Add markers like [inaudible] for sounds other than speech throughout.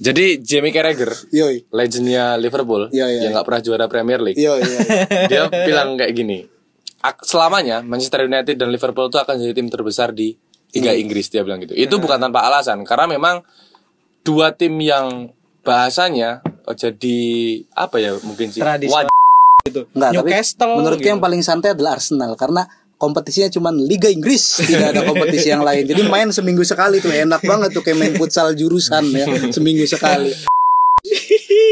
Jadi Jamie Carragher, Yoi. legendnya Liverpool, Iya, iya, yang nggak pernah juara Premier League, Iya, [laughs] iya. dia bilang kayak gini. "Ak- Selamanya Manchester United dan Liverpool itu akan jadi tim terbesar di Liga Inggris dia bilang gitu. Itu bukan tanpa alasan karena memang dua tim yang bahasanya oh, jadi apa ya mungkin sih Tradisional. waj- Enggak, tapi Newcastle menurutku gitu. yang paling santai adalah Arsenal karena kompetisinya cuma Liga Inggris, tidak ada kompetisi yang lain. Jadi main seminggu sekali tuh enak banget tuh kayak main futsal jurusan ya, seminggu sekali.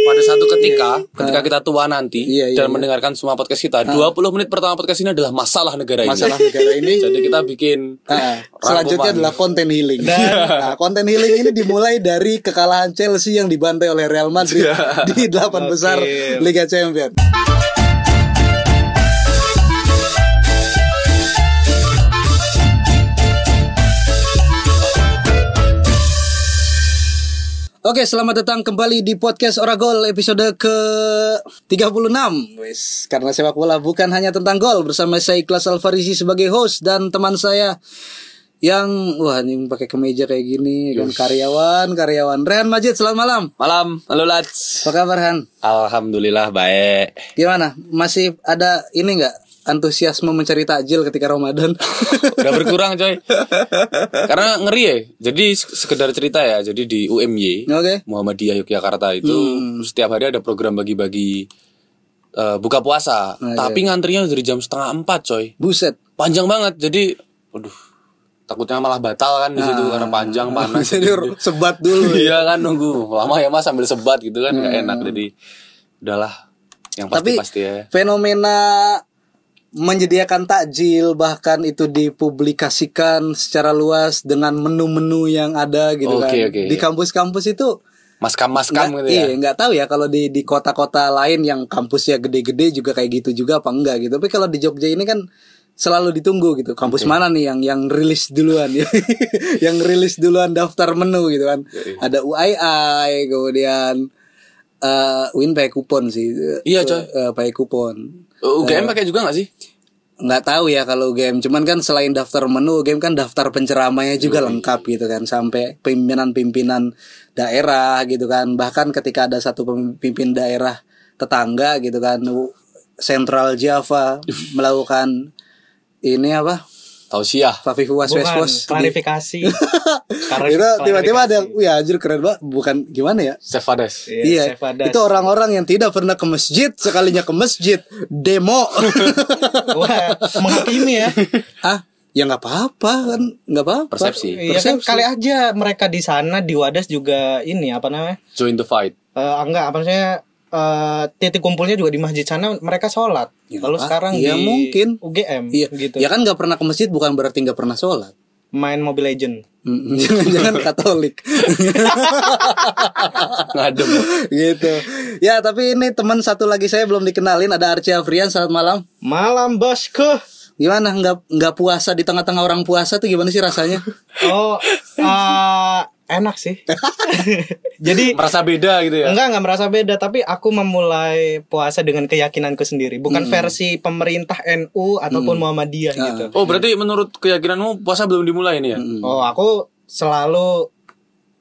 pada satu ketika ketika kita tua nanti Iya, iya, dan iya. mendengarkan semua podcast kita 20 menit pertama podcast ini adalah masalah negara ini. Masalah negara ini [laughs] Jadi kita bikin Ah, selanjutnya rangkuman. adalah konten healing. [laughs] Nah, konten healing ini dimulai dari kekalahan Chelsea yang dibantai oleh Real Madrid [laughs] di delapan besar Liga Champions. Oke, selamat datang kembali di podcast Oragol episode ke 36. Wes, karena sepak bola bukan hanya tentang gol bersama saya Ikhlas Alfarisi sebagai host dan teman saya yang wah ini pakai kemeja kayak gini kan karyawan, karyawan Rehan Majid, selamat malam. malam. Halo Lats. Apa kabar Han? Alhamdulillah baik. Gimana? Masih ada ini nggak antusiasme mencari takjil ketika Ramadan? [laughs] Udah berkurang coy. Karena ngeri ya. Jadi se- sekedar cerita ya. Jadi di UMY Oke. Muhammadiyah Yogyakarta itu Hmm. setiap hari ada program bagi-bagi eh, buka puasa. Nah, Tapi ngantrinya dari jam setengah empat coy. Buset. Panjang banget. Jadi, aduh. Takutnya malah batal kan di situ karena panjang panas. [laughs] Ah. Jadi sebat dulu. iya kan nunggu lama ya mas sambil sebat gitu kan nggak enak jadi udahlah yang pasti Tapi pasti ya fenomena menyediakan takjil bahkan itu dipublikasikan secara luas dengan menu-menu yang ada gitu Oke, kan. oke, di iya. kampus-kampus itu maskam maskam gitu ya Iya, nggak tahu ya kalau di di kota-kota lain yang kampusnya gede-gede juga kayak gitu juga apa enggak gitu. Tapi kalau di Jogja ini kan selalu ditunggu gitu. Kampus mana nih yang yang rilis duluan ya. [laughs] yang rilis duluan daftar menu gitu kan. Ada UII, kemudian eh Win pakai kupon sih. Iya, coy. Eh, pakai kupon. UGM pakai juga gak sih? nggak tahu ya kalau game cuman kan selain daftar menu game kan daftar penceramahnya juga lengkap gitu kan. Sampai pimpinan-pimpinan daerah gitu kan. Bahkan ketika ada satu pemimpin daerah tetangga gitu kan. Central Java [laughs] melakukan ini apa tausiah Fafifu was Bukan, Wespos klarifikasi. [laughs] Karena itu tiba-tiba ada klarifikasi. wih anjir keren banget bukan gimana ya Sefades Iya, Chef Adas. itu orang-orang yang tidak pernah ke masjid sekalinya ke masjid demo. [laughs] Wah, menghakimi ya. [laughs] ah, ya nggak apa-apa kan, nggak apa-apa. Persepsi. Iya kan kali aja mereka di sana di Wadas juga ini apa namanya? join the fight Eh enggak, apa maksudnya eh, titik kumpulnya juga di masjid sana mereka sholat. Ya, Lalu sekarang Iya, di mungkin. UGM Iya, gitu. ya kan nggak pernah ke masjid bukan berarti nggak pernah sholat. Main Mobile Legend. Mm, [laughs] Jangan-jangan Katolik, [laughs] ngadem gitu. Ya tapi ini teman satu lagi saya belum dikenalin ada Arci Afrian. Selamat malam. Malam bosku. Gimana nggak nggak puasa di tengah-tengah orang puasa tuh gimana sih rasanya? Oh, [laughs] eh, enak sih. [laughs] Jadi merasa beda gitu ya Enggak, enggak merasa beda, tapi aku memulai puasa dengan keyakinanku sendiri, bukan versi pemerintah NU ataupun Muhammadiyah gitu. oh berarti menurut keyakinanmu puasa belum dimulai ini ya Oh, aku selalu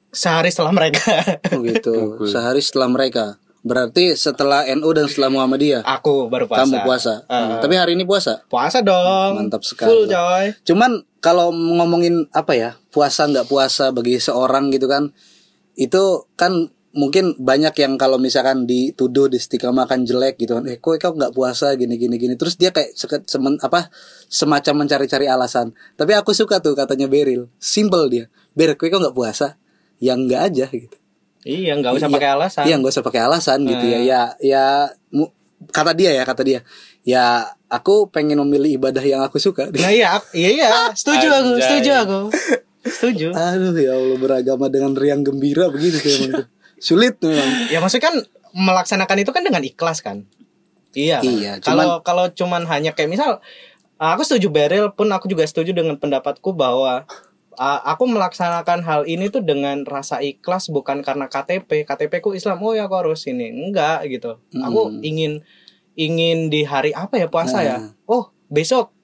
sehari setelah mereka. [laughs] Oh gitu. Sehari setelah mereka. Berarti setelah NU dan setelah Muhammadiyah. aku baru puasa. Kamu puasa. Hmm, Tapi hari ini puasa. Puasa dong. Mantap sekali. Full coy. Cuman kalau ngomongin apa ya puasa nggak puasa bagi seorang gitu kan, itu kan mungkin banyak yang kalau misalkan dituduh di makan jelek gitu kan, eh kok kau nggak puasa gini gini gini, terus dia kayak seket, semen, apa semacam mencari-cari alasan. Tapi aku suka tuh katanya Beril, simple dia, Ber, kok kau nggak puasa, yang nggak aja gitu. Iya, nggak usah pakai alasan. Iya nggak usah pakai alasan gitu ya. Ya ya mu- kata dia ya kata dia. Ya aku pengen memilih ibadah yang aku suka. [laughs] Nah iya, iya iya, setuju aku, setuju aku. Setuju. Aduh ya Allah beragama dengan riang gembira begitu tuh emang. Sulit memang. Ya maksudnya kan melaksanakan itu kan dengan ikhlas kan. Iya. Iya, Kalau kalau cuman hanya kayak misal aku setuju Beril pun aku juga setuju dengan pendapatku bahwa uh, aku melaksanakan hal ini tuh dengan rasa ikhlas bukan karena KTP. KTP ku Islam. Oh ya aku harus ini. Enggak gitu. Aku ingin ingin di hari apa ya puasa ya? Oh, besok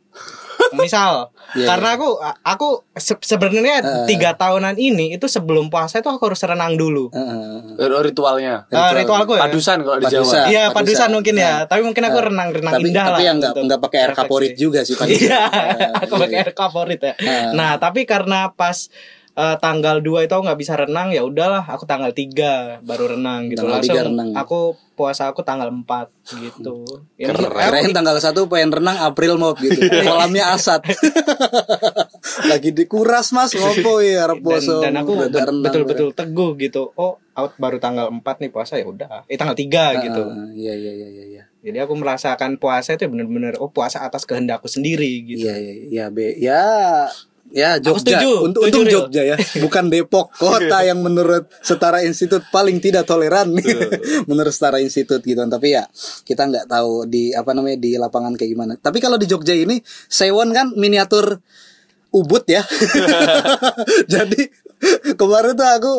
misal Iya, karena aku aku se- sebenarnya tiga tahunan ini itu sebelum puasa itu aku harus renang dulu Heeh. Eh, ritualnya. Ritualku ya Padusan kalau di Padusan. Jawa. Iya padusan. padusan mungkin ya, Nah. tapi mungkin aku renang-renang tapi indah tapi lah. yang nggak untuk nggak pakai air kaporit juga sih. Iya, [laughs] aku pakai air kaporit ya. Ah. Nah, tapi karena pas eh, tanggal 2 itu aku nggak bisa renang ya udahlah, aku tanggal 3 baru renang gitu. Tanggal Langsung 3 renang. aku puasa aku tanggal 4 gitu. [laughs] Ya, Keren. Kirain tanggal satu pengen renang April mau gitu. [laughs] Kolamnya asat. [laughs] Lagi dikuras Mas ngopo ya arep dan, dan aku betul-betul teguh gitu. Oh, out baru tanggal 4 nih puasa ya udah. Eh tanggal 3 udah. gitu. Ah, Iya iya iya iya iya. Jadi aku merasakan puasa itu bener-bener oh puasa atas kehendakku sendiri gitu. Iya iya iya be ya ya Aku Jogja. setuju, untuk setuju. Jogja ya. Bukan Depok [laughs] kota yang menurut setara institut paling tidak toleran. [laughs] Menurut setara institut gitu. Tapi ya kita nggak tahu di apa namanya di lapangan kayak gimana. Tapi kalau di Jogja ini Sewon kan miniatur Ubud ya. [laughs] Jadi kemarin tuh aku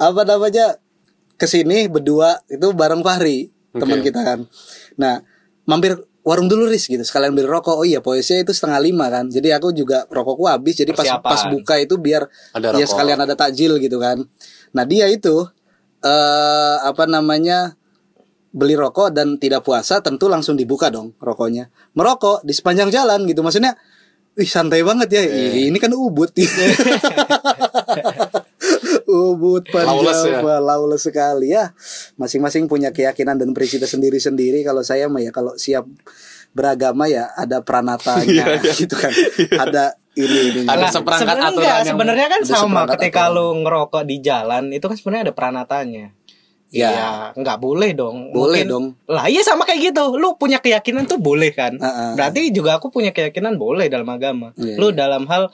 apa namanya ke sini berdua itu bareng Fahri teman Oke. kita kan. Nah mampir warung dulu ris gitu. Sekalian beli rokok. Oh iya poesnya itu setengah lima kan. Jadi aku juga rokokku habis. Jadi pas Persiapan. pas buka itu biar Ada ya rokok. sekalian ada takjil gitu kan. Nah dia itu eh apa namanya beli rokok dan tidak puasa tentu langsung dibuka dong rokoknya. Merokok di sepanjang jalan gitu. Maksudnya Wih santai banget ya. Iya. Ini kan ubud [laughs] Ubud Lawless ya. Sekali ya Masing-masing punya keyakinan dan prinsip sendiri-sendiri Kalau saya mah ya Kalau siap beragama ya Ada pranatanya gitu kan Ada ini ini Ada Nah, seperangkat sebenarnya aturan sebenarnya kan sama ketika aturan. lu ngerokok di jalan itu kan sebenarnya ada peranatanya. Ya. Iya, nggak boleh dong. Boleh dong. Lah iya sama kayak gitu. Lu punya keyakinan tuh boleh kan? Heeh. Berarti juga aku punya keyakinan boleh dalam agama. Iya, lu iya. dalam hal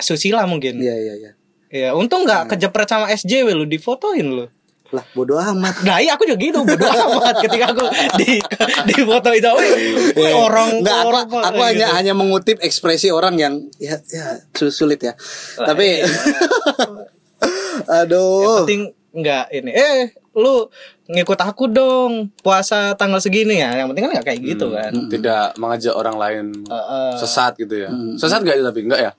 susila mungkin. Iya iya iya Ya, untung nggak kejepret sama SJW lu difotoin lu. Lah bodo amat Nah iya aku juga gitu bodo amat ketika aku di di foto itu wih, orang Nggak, aku, orang aku gitu. hanya hanya mengutip ekspresi orang yang ya ya sul- sulit ya. Tapi [laughs] Yang aduh. penting nggak ini eh lu ngikut aku dong puasa tanggal segini ya yang penting kan nggak kayak gitu kan Tidak mengajak orang lain Heeh. sesat gitu ya. Sesat gak itu tapi enggak ya?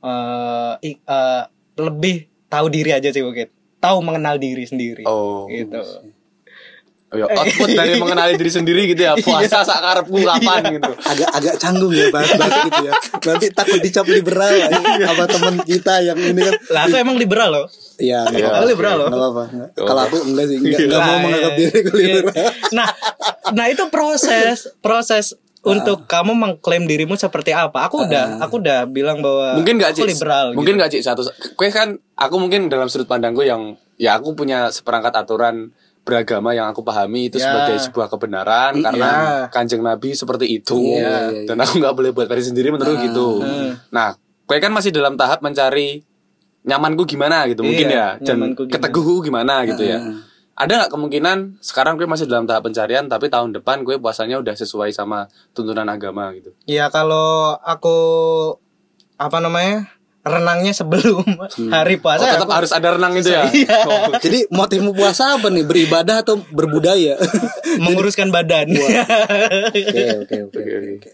Eh, i- eh, lebih tahu diri aja sih mungkin tahu mengenal diri sendiri Oh. gitu Oh, ya, output dari mengenali diri sendiri gitu ya. [laughs] Puasa sak karepku kapan gitu. agak agak canggung ya bahas bahas gitu ya. Nanti takut dicap liberal ya, sama teman kita yang ini kan. lah aku emang liberal loh Iya, nggak Iya, apa-apa. liberal loh. Nggak apa-apa. Nggak. Kalau aku enggak sih, enggak, enggak mau menganggap iya. diri aku liberal. nah nah itu proses proses untuk kamu mengklaim dirimu seperti apa? Aku udah aku udah bilang bahwa mungkin gak aku cik? liberal mungkin gitu. gak cik? Satu kue kan aku mungkin dalam sudut pandangku yang ya aku punya seperangkat aturan beragama yang aku pahami itu Ya. sebagai sebuah kebenaran karena kanjeng nabi seperti itu. Iya, iya, dan aku nggak boleh buat versi sendiri menurut gitu. nah kue kan masih dalam tahap mencari nyamanku gimana gitu mungkin Iya, ya. Dan keteguhku gimana gitu ya ada nggak kemungkinan sekarang gue masih dalam tahap pencarian tapi tahun depan gue puasanya udah sesuai sama tuntunan agama gitu Ya kalau aku apa namanya renangnya sebelum [laughs] hari oh, puasa tetap aku- harus ada renang itu ya [laughs] Iya. Oh. Jadi motifmu puasa apa nih? Beribadah atau berbudaya? [laughs] menguruskan badan. Oke, oke, oke, oke, oke.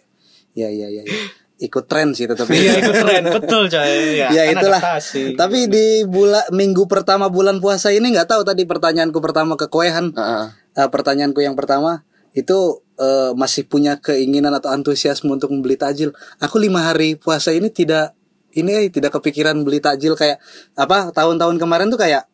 Ya, ya, ya, ya. Ikut tren sih tetap. Iya itu keren betul coy. Ya, ya kan itulah. adaptasi. Tapi di bulan minggu pertama bulan puasa ini nggak tahu tadi pertanyaanku pertama ke Koehan. Heeh. Eh, pertanyaanku yang pertama itu eh, masih punya keinginan atau antusiasme untuk membeli takjil. Aku lima hari puasa ini tidak ini eh, tidak kepikiran beli takjil kayak apa tahun-tahun kemarin tuh kayak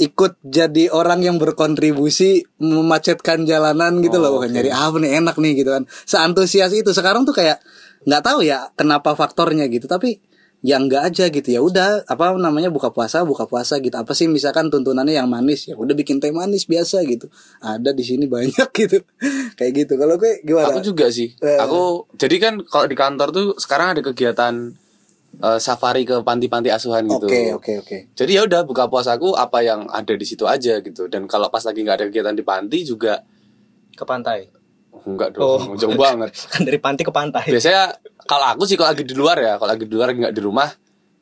ikut jadi orang yang berkontribusi memacetkan jalanan gitu loh Wah, nyari apa nih enak nih gitu kan seantusias itu sekarang tuh kayak nggak tahu ya kenapa faktornya gitu tapi ya enggak aja gitu ya udah apa namanya buka puasa buka puasa gitu apa sih misalkan tuntunannya yang manis ya udah bikin teh manis biasa gitu ada di sini banyak [laughs] gitu kayak gitu kalau gue gimana Aku juga sih. Eh. Aku jadi kan kalau di kantor tuh sekarang ada kegiatan eh, safari ke panti-panti asuhan gitu. oke oke oke Jadi ya udah buka puasaku apa yang ada di situ aja gitu. Dan kalau pas lagi nggak ada kegiatan di panti juga ke pantai. Enggak Oh. dong, jauh banget. [laughs] Kan dari pantai ke pantai. Biasanya kalau aku sih kalau lagi di luar ya, kalau lagi di luar nggak di rumah,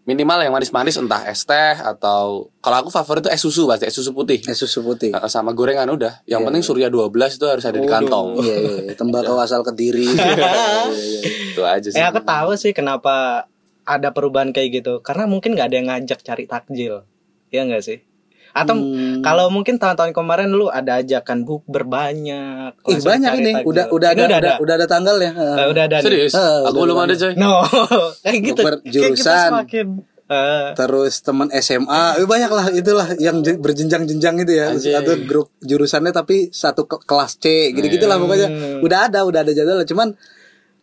minimal yang manis-manis entah es teh atau kalau aku favorit itu es susu pasti es susu putih Es susu putih. Sama gorengan udah yang penting surya 12 itu harus ada di kantong Iya, iya, iya. tembakau asal kediri. [laughs] Iya, iya, iya. itu aja sih Eh aku tahu sih kenapa ada perubahan kayak gitu. Karena mungkin nggak ada yang ngajak cari takjil. Iya nggak sih? Atau Hmm. kalau mungkin tahun-tahun kemarin lu ada ajakan buk berbanyak. Ih, banyak ini. takjil. Udah udah Ini ada, udah, udah ada tanggalnya. Eh, udah ada. serius Eh, aku udah belum ada. ada coy No, [laughs] kayak gitu. Kayak kita jurusan. semakin eh, Terus teman SMA, eh, banyak lah itulah yang je- berjenjang-jenjang itu ya. Satu grup jurusannya tapi satu ke- kelas C, gitu-gitulah pokoknya. Udah ada, udah ada jadwal. Cuman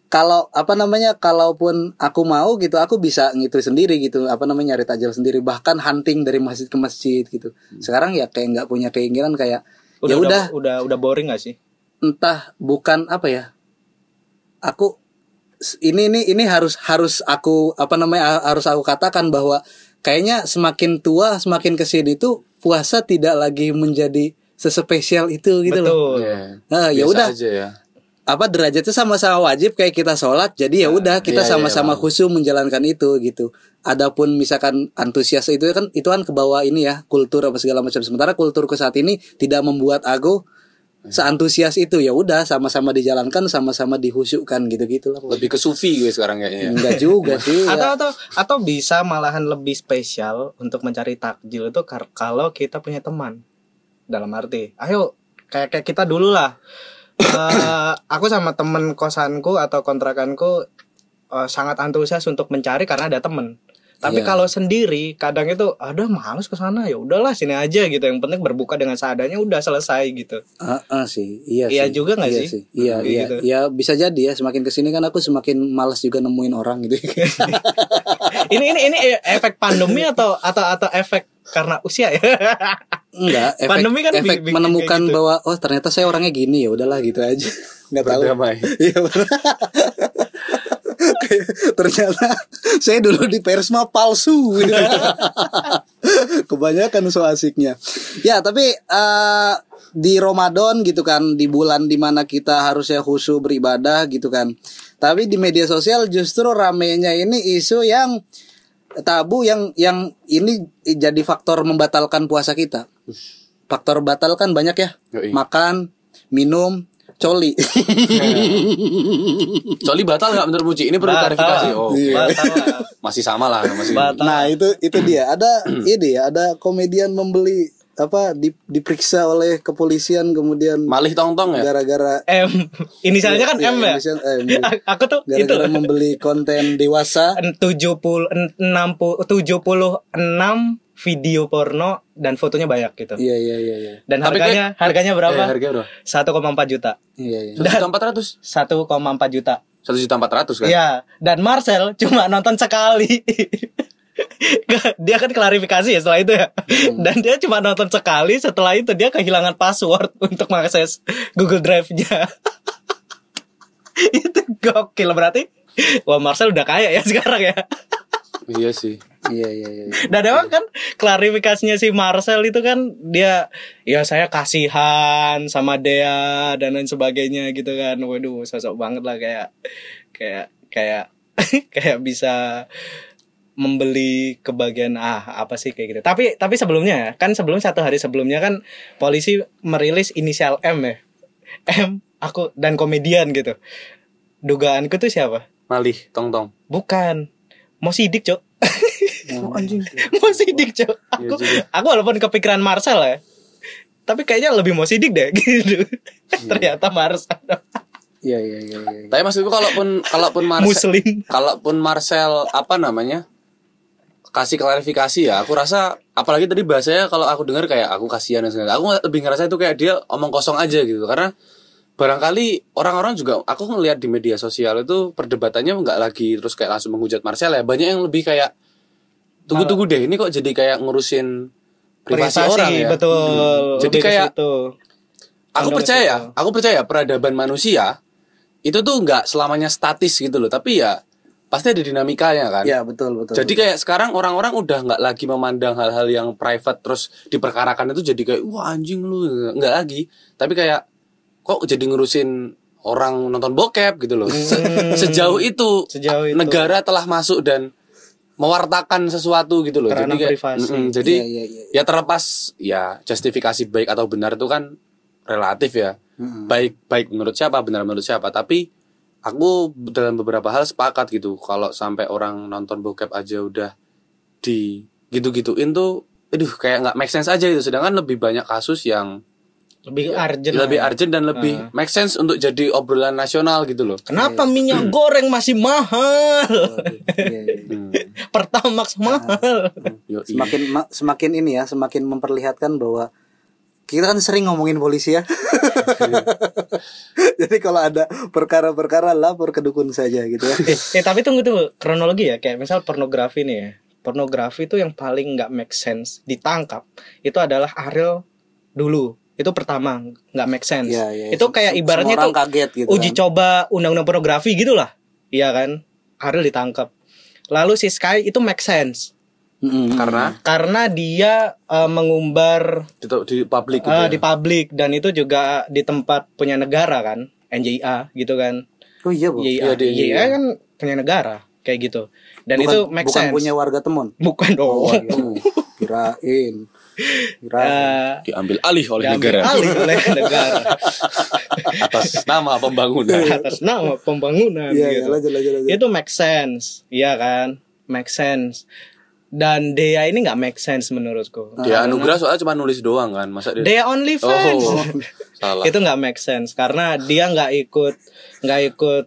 kalau apa namanya, kalaupun aku mau gitu, aku bisa ngitu sendiri gitu. Apa namanya nyari takjil sendiri, bahkan hunting dari masjid ke masjid gitu. Sekarang ya kayak nggak punya keinginan kayak udah, ya udah udah udah boring gak sih? entah bukan apa ya aku ini ini ini harus harus aku apa namanya harus aku katakan bahwa kayaknya semakin tua semakin ke sini tuh puasa tidak lagi menjadi sespesial itu gitu loh Betul. Iya. Nah, ya udah aja ya apa derajatnya sama-sama wajib kayak kita sholat jadi ya udah kita iya, iya, sama-sama bang. khusyuk menjalankan itu gitu adapun misalkan antusias itu kan itu kan ke bawah ini ya kultur apa segala macam sementara kulturku saat ini tidak membuat aku seantusias itu ya udah sama-sama dijalankan sama-sama dihusyukkan gitu-gitu lah lebih ke sufi gue sekarang kayaknya enggak juga [laughs] sih Atau ya. atau atau bisa malahan lebih spesial untuk mencari takjil itu kalau kita punya teman. Dalam arti, ayo kayak kayak kita dulu lah. Eh, aku sama temen kosanku atau kontrakanku eh, sangat antusias untuk mencari karena ada temen. Tapi Iya. kalau sendiri kadang itu ada males ke sana ya udahlah sini aja gitu. Yang penting berbuka dengan seadanya udah selesai gitu. Ah, ah, sih iya Iya sih. juga nggak iya sih? iya Kayak iya gitu. ya bisa jadi ya semakin ke sini kan aku semakin malas juga nemuin orang gitu [laughs] ini ini ini efek pandemi atau atau atau efek karena usia ya? Enggak, efek, Pandemi kan efek bi- bikin menemukan gitu. bahwa oh ternyata saya orangnya gini ya udahlah gitu aja. [laughs] Enggak tahu. Berdamai. Iya [laughs] [laughs] ternyata saya dulu di Persma palsu. [laughs] Kebanyakan so asiknya. Ya, tapi eh, di Ramadan gitu kan, di bulan di mana kita harusnya khusyuk beribadah gitu kan. Tapi di media sosial justru ramenya ini isu yang tabu yang yang ini jadi faktor membatalkan puasa kita. Faktor batal kan banyak ya. Yoi. Makan, minum, coli. [laughs] Coli batal nggak menurut Muji? Ini perlu klarifikasi. Oh. Batal lah. [laughs] masih sama lah, masih. Batal. Nah itu itu dia ada [clears throat] ini ya ada komedian membeli apa di, diperiksa oleh kepolisian kemudian Malih tong-tong ya. gara-gara M inisialnya kan Iya, M ya. inisial M. [laughs] Aku tuh itu gara-gara membeli konten dewasa 70 60 76 video porno dan fotonya banyak gitu. iya iya iya iya Dan Tapi harganya harganya berapa? Eh, harga berapa? 1,4 juta. iya iya Satu juta empat ratus. 1,4 juta. Satu juta empat ratus kan? Iya, dan Marcel cuma nonton sekali. [laughs] Dia kan klarifikasi ya setelah itu ya. Dan dia cuma nonton sekali, setelah itu dia kehilangan password [laughs] untuk mengakses Google Drive-nya. [laughs] itu gokil berarti. Wah, Marcel udah kaya ya sekarang ya. Iya sih. Iya iya iya iya. Dan emang kan klarifikasinya si Marcel itu kan dia ya saya kasihan sama Dea dan lain sebagainya gitu kan. Waduh, sosok banget lah kayak kayak kayak [laughs] kayak bisa membeli kebagian ah apa sih kayak gitu. Tapi tapi sebelumnya ya, kan sebelum satu hari sebelumnya kan polisi merilis inisial M ya. M aku dan komedian gitu. Dugaanku tuh siapa? Malih tong-tong. Bukan. Mau sidik, Cok. [laughs] Oh, anjing. mau sidik cok. Aku aku walaupun kepikiran Marcel ya tapi kayaknya lebih mau sidik deh [laughs] gitu. Ternyata Marcel. Iya iya iya iya. Tapi maksudku kalaupun kalaupun Marcel muslim. kalaupun Marcel apa namanya kasih klarifikasi ya aku rasa apalagi tadi bahasanya kalau aku dengar kayak aku kasihan dan segala. Aku lebih ngerasa itu kayak dia omong kosong aja gitu karena barangkali orang-orang juga aku ngelihat di media sosial itu perdebatannya nggak lagi terus kayak langsung menghujat Marcel ya banyak yang lebih kayak tunggu-tunggu deh ini kok jadi kayak ngurusin privasi, orang ya betul Jadi Lebih ke kayak- situ. aku percaya situ. aku percaya peradaban manusia itu tuh nggak selamanya statis gitu loh tapi ya pasti ada dinamikanya kan iya betul betul jadi kayak sekarang orang-orang udah nggak lagi memandang hal-hal yang private terus diperkarakan itu jadi kayak wah anjing lu nggak lagi tapi kayak kok jadi ngurusin orang nonton bokep gitu loh Se- [laughs] sejauh itu Hmm. Sejauh itu. negara telah masuk dan mewartakan sesuatu gitu loh. Kerana jadi kayak, privasi. Mm-mm, jadi Iya, iya, iya. ya terlepas ya justifikasi baik atau benar itu kan relatif ya. Baik baik menurut siapa, benar menurut siapa. Tapi aku dalam beberapa hal sepakat gitu. Kalau sampai orang nonton bokep aja udah di gitu-gituin tuh, aduh kayak nggak make sense aja gitu. Sedangkan lebih banyak kasus yang lebih urgent lebih lah ya. urgent dan lebih make sense untuk jadi obrolan nasional gitu loh. Kenapa minyak goreng masih mahal? Iya, iya. Hmm. [laughs] Pertamax mahal. [laughs] Yoi. Semakin ma- semakin ini ya, semakin memperlihatkan bahwa kita kan sering ngomongin polisi ya. [laughs] Jadi kalau ada perkara-perkara lapor ke dukun saja gitu ya. eh, eh, tapi tunggu tuh kronologi ya kayak misal pornografi nih ya. Pornografi itu yang paling nggak make sense ditangkap itu adalah Ariel dulu. Itu pertama nggak make sense. Iya, iya. Itu kayak ibaratnya itu kaget gitu uji kan. coba undang-undang pornografi gitulah. Iya kan? Ariel ditangkap. Lalu si Sky itu make sense Mm-mm. Karena karena dia eh, mengumbar di, di publik gitu eh, ya. di publik dan itu juga di tempat punya negara kan, NJIA gitu kan. Oh iya, Bu. YIA, Iya, di- iya. kan punya negara kayak gitu. Dan bukan, itu make bukan sense. punya warga temon. Bukan dong. Oh, kirain. Kirain. Eh, diambil alih oleh diambil negara alih oleh negara [laughs] atas nama pembangunan. [laughs] atas nama pembangunan Iya, gitu. lanjut, lanjut, lanjut. Itu make sense, iya kan? Make sense. Dan Dea ini nggak make sense menurutku. Dia anugerah soalnya cuma nulis doang kan, masa dia Dea only fans. Oh, [laughs] salah. itu nggak make sense karena dia nggak ikut nggak ikut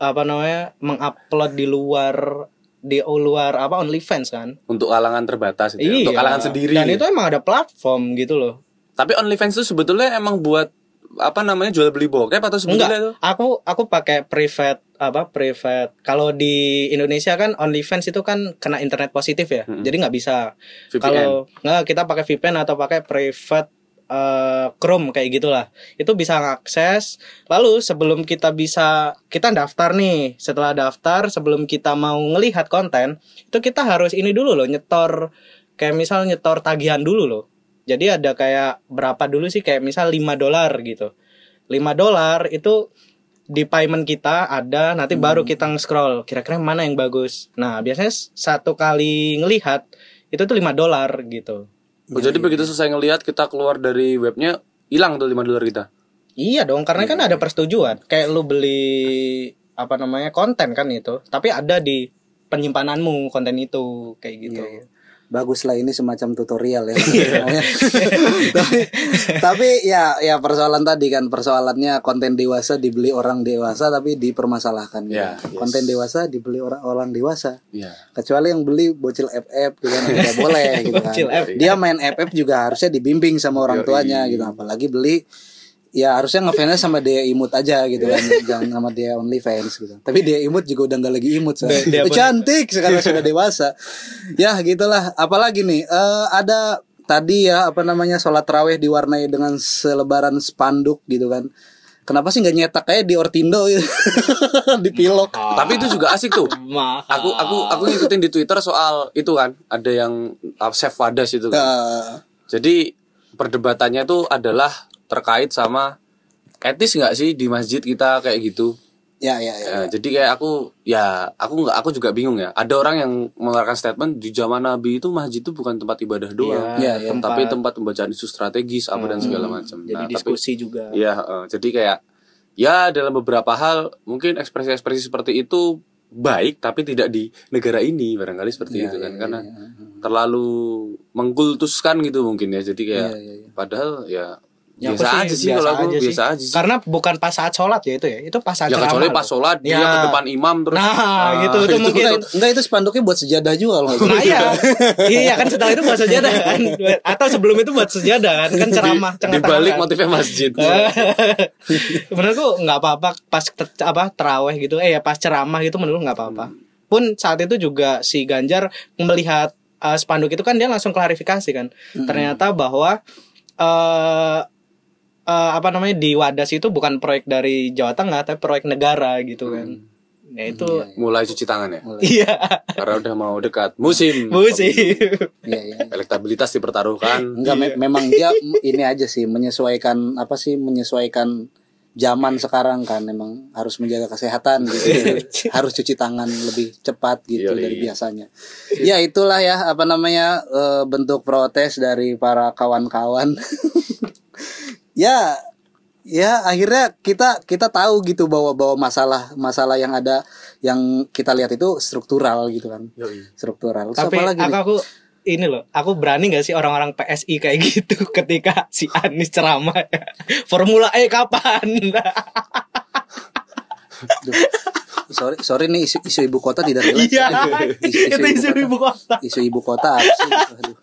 apa namanya mengupload di luar di luar apa OnlyFans kan? Untuk kalangan terbatas gitu ya, untuk kalangan sendiri. dan itu emang ada platform gitu loh. Tapi OnlyFans itu sebetulnya emang buat apa namanya jual beli bokep atau sebetulnya enggak. itu? aku aku pakai private apa private. Kalau di Indonesia kan OnlyFans itu kan kena internet positif ya. Jadi nggak bisa. Kalau nggak kita pakai VPN atau pakai private eh, Chrome kayak gitulah. Itu bisa ngakses. Lalu sebelum kita bisa kita daftar nih. Setelah daftar sebelum kita mau ngelihat konten itu kita harus ini dulu loh nyetor kayak misal nyetor tagihan dulu loh. Jadi ada kayak berapa dulu sih? Kayak misal 5 dolar gitu. 5 dolar itu di payment kita ada nanti baru kita scroll kira-kira mana yang bagus? Nah biasanya satu kali ngelihat itu tuh 5 dolar gitu Oh, jadi begitu selesai ngelihat kita keluar dari webnya hilang tuh 5 dolar kita. Iya dong, karena kan ada persetujuan. Kayak lu beli apa namanya konten kan itu, tapi ada di penyimpananmu konten itu kayak gitu. Iya, Bagus lah ini semacam tutorial ya. [laughs] tapi, tapi ya ya persoalan tadi kan persoalannya konten dewasa dibeli orang dewasa tapi dipermasalahkan. gitu. Ya, yes. Konten dewasa dibeli orang orang dewasa. Iya. Kecuali yang beli bocil FF gitu kan tidak boleh gitu kan. Dia main FF juga harusnya dibimbing sama orang tuanya gitu. Apalagi beli ya harusnya ngefansnya sama dia imut aja gitu kan. [laughs] Jangan sama dia only fans gitu. Tapi dia imut juga udah nggak lagi imut Dia- dia so. pun- cantik sekarang sudah dewasa. Ya gitulah. Apalagi nih eh, ada tadi ya apa namanya sholat raweh diwarnai dengan selebaran spanduk gitu kan. Kenapa sih nggak nyetak kayak di Ortindo gitu? [laughs] Di pilok. Tapi itu juga asik tuh. Mahal. Aku aku aku ngikutin di Twitter soal itu kan, ada yang uh, Chef Wadas itu kan. Eh, Jadi perdebatannya tuh adalah terkait sama etis nggak sih di masjid kita kayak gitu. ya ya ya Ya, jadi kayak aku ya aku nggak aku juga bingung ya. Ada orang yang mengeluarkan statement di zaman Nabi itu masjid itu bukan tempat ibadah doang, Iya, iya. tapi tempat pembacaan isu strategis apa dan segala macam. Jadi Nah, tapi diskusi juga. ya heeh. jadi kayak ya dalam beberapa hal mungkin ekspresi-ekspresi seperti itu baik tapi tidak di negara ini barangkali seperti Iya, itu kan karena terlalu mengkultuskan gitu mungkin ya. Jadi kayak Iya, iya, iya. padahal ya Ya, biasa aja sih kalau aku aja sih. biasa aja sih. Karena bukan pas saat sholat ya itu ya, itu pas saat Ya ceramah kecuali loh. pas sholat dia Ya. ke depan imam terus Nah, Ah, gitu itu mungkin. enggak, enggak itu spanduknya buat sejadah juga kalau salah. Nah, iya. [laughs] iya kan setelah itu buat sejadah kan. [laughs] Atau sebelum itu buat sejadah kan, kan ceramah di balik motifnya masjid. [laughs] menurutku nggak apa-apa pas te- apa teraweh gitu eh ya pas ceramah gitu menurut nggak apa-apa pun saat itu juga si Ganjar melihat uh, spanduk itu kan dia langsung klarifikasi kan ternyata bahwa eh eh, apa namanya di Wadas itu bukan proyek dari Jawa Tengah tapi proyek negara gitu kan. Ya itu Mulai cuci tangan ya. iya. Karena udah mau dekat. Musim. musim. Iya, iya. Elektabilitas dipertaruhkan. Enggak me- memang dia ini aja sih menyesuaikan apa sih menyesuaikan zaman sekarang kan. Memang harus menjaga kesehatan gitu harus cuci tangan lebih cepat gitu Yoi. dari biasanya. Ya itulah ya apa namanya eh, bentuk protes dari para kawan-kawan [laughs] ya ya akhirnya kita kita tahu gitu bahwa bahwa masalah masalah yang ada yang kita lihat itu struktural gitu kan struktural Terus Tapi apa lagi aku, aku ini loh, aku berani gak sih orang-orang PSI kayak [laughs] gitu ketika si Anies ceramah. [laughs] Formula E kapan? Duh. sorry sorry nih isu, isu ibu kota tidak [laughs] relate Iya, Isu- itu isu ibu kota. isu ibu kota apa sih Aduh.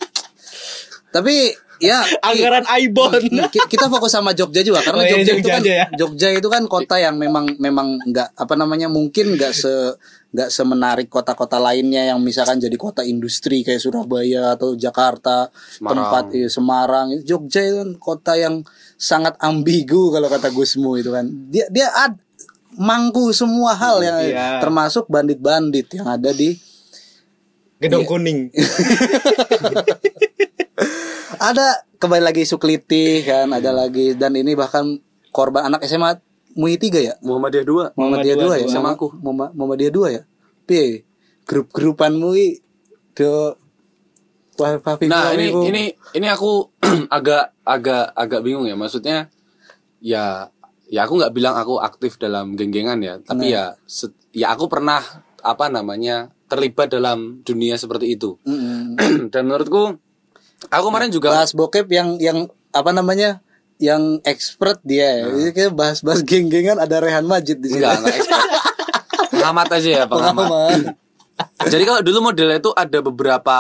tapi ya Anggaran Aibon. ki- kita fokus sama Jogja juga karena Oh, iya, Jogja, itu Jogja kan aja ya. Jogja itu kan kota yang memang memang nggak apa namanya mungkin nggak se nggak semenarik kota-kota lainnya yang misalkan jadi kota industri kayak Surabaya atau Jakarta Semarang. tempat iya, Semarang Jogja itu kan kota yang sangat ambigu kalau kata Gusmu itu kan dia dia ad, mangku semua hal yang Iya. termasuk bandit-bandit yang ada di Gedung Iya. kuning. [laughs] ada kembali lagi isu kelitih kan ada lagi dan ini bahkan korban anak SMA MUI 3 ya? Muhammadiyah 2 Muhammadiyah 2 ya Muhammadiyah sama aku. Muhammad- Muhammadiyah 2 ya? Pi grup-grupan MUI do Wah, Papi, Nah ini ini ini aku [clears throat] agak agak agak bingung ya. Maksudnya ya ya aku nggak bilang aku aktif dalam geng-gengan ya. Tapi ya se- ya aku pernah apa namanya terlibat dalam dunia seperti itu. Mm-mm. [clears throat] dan menurutku aku kemarin juga bahas bokep yang yang apa namanya yang expert dia ya. Ini kayak bahas-bahas geng-gengan ada Rehan Majid di sini. enggak enggak expert. [laughs] pengamat aja ya pengamat Pengamat. jadi kalau dulu modelnya itu ada beberapa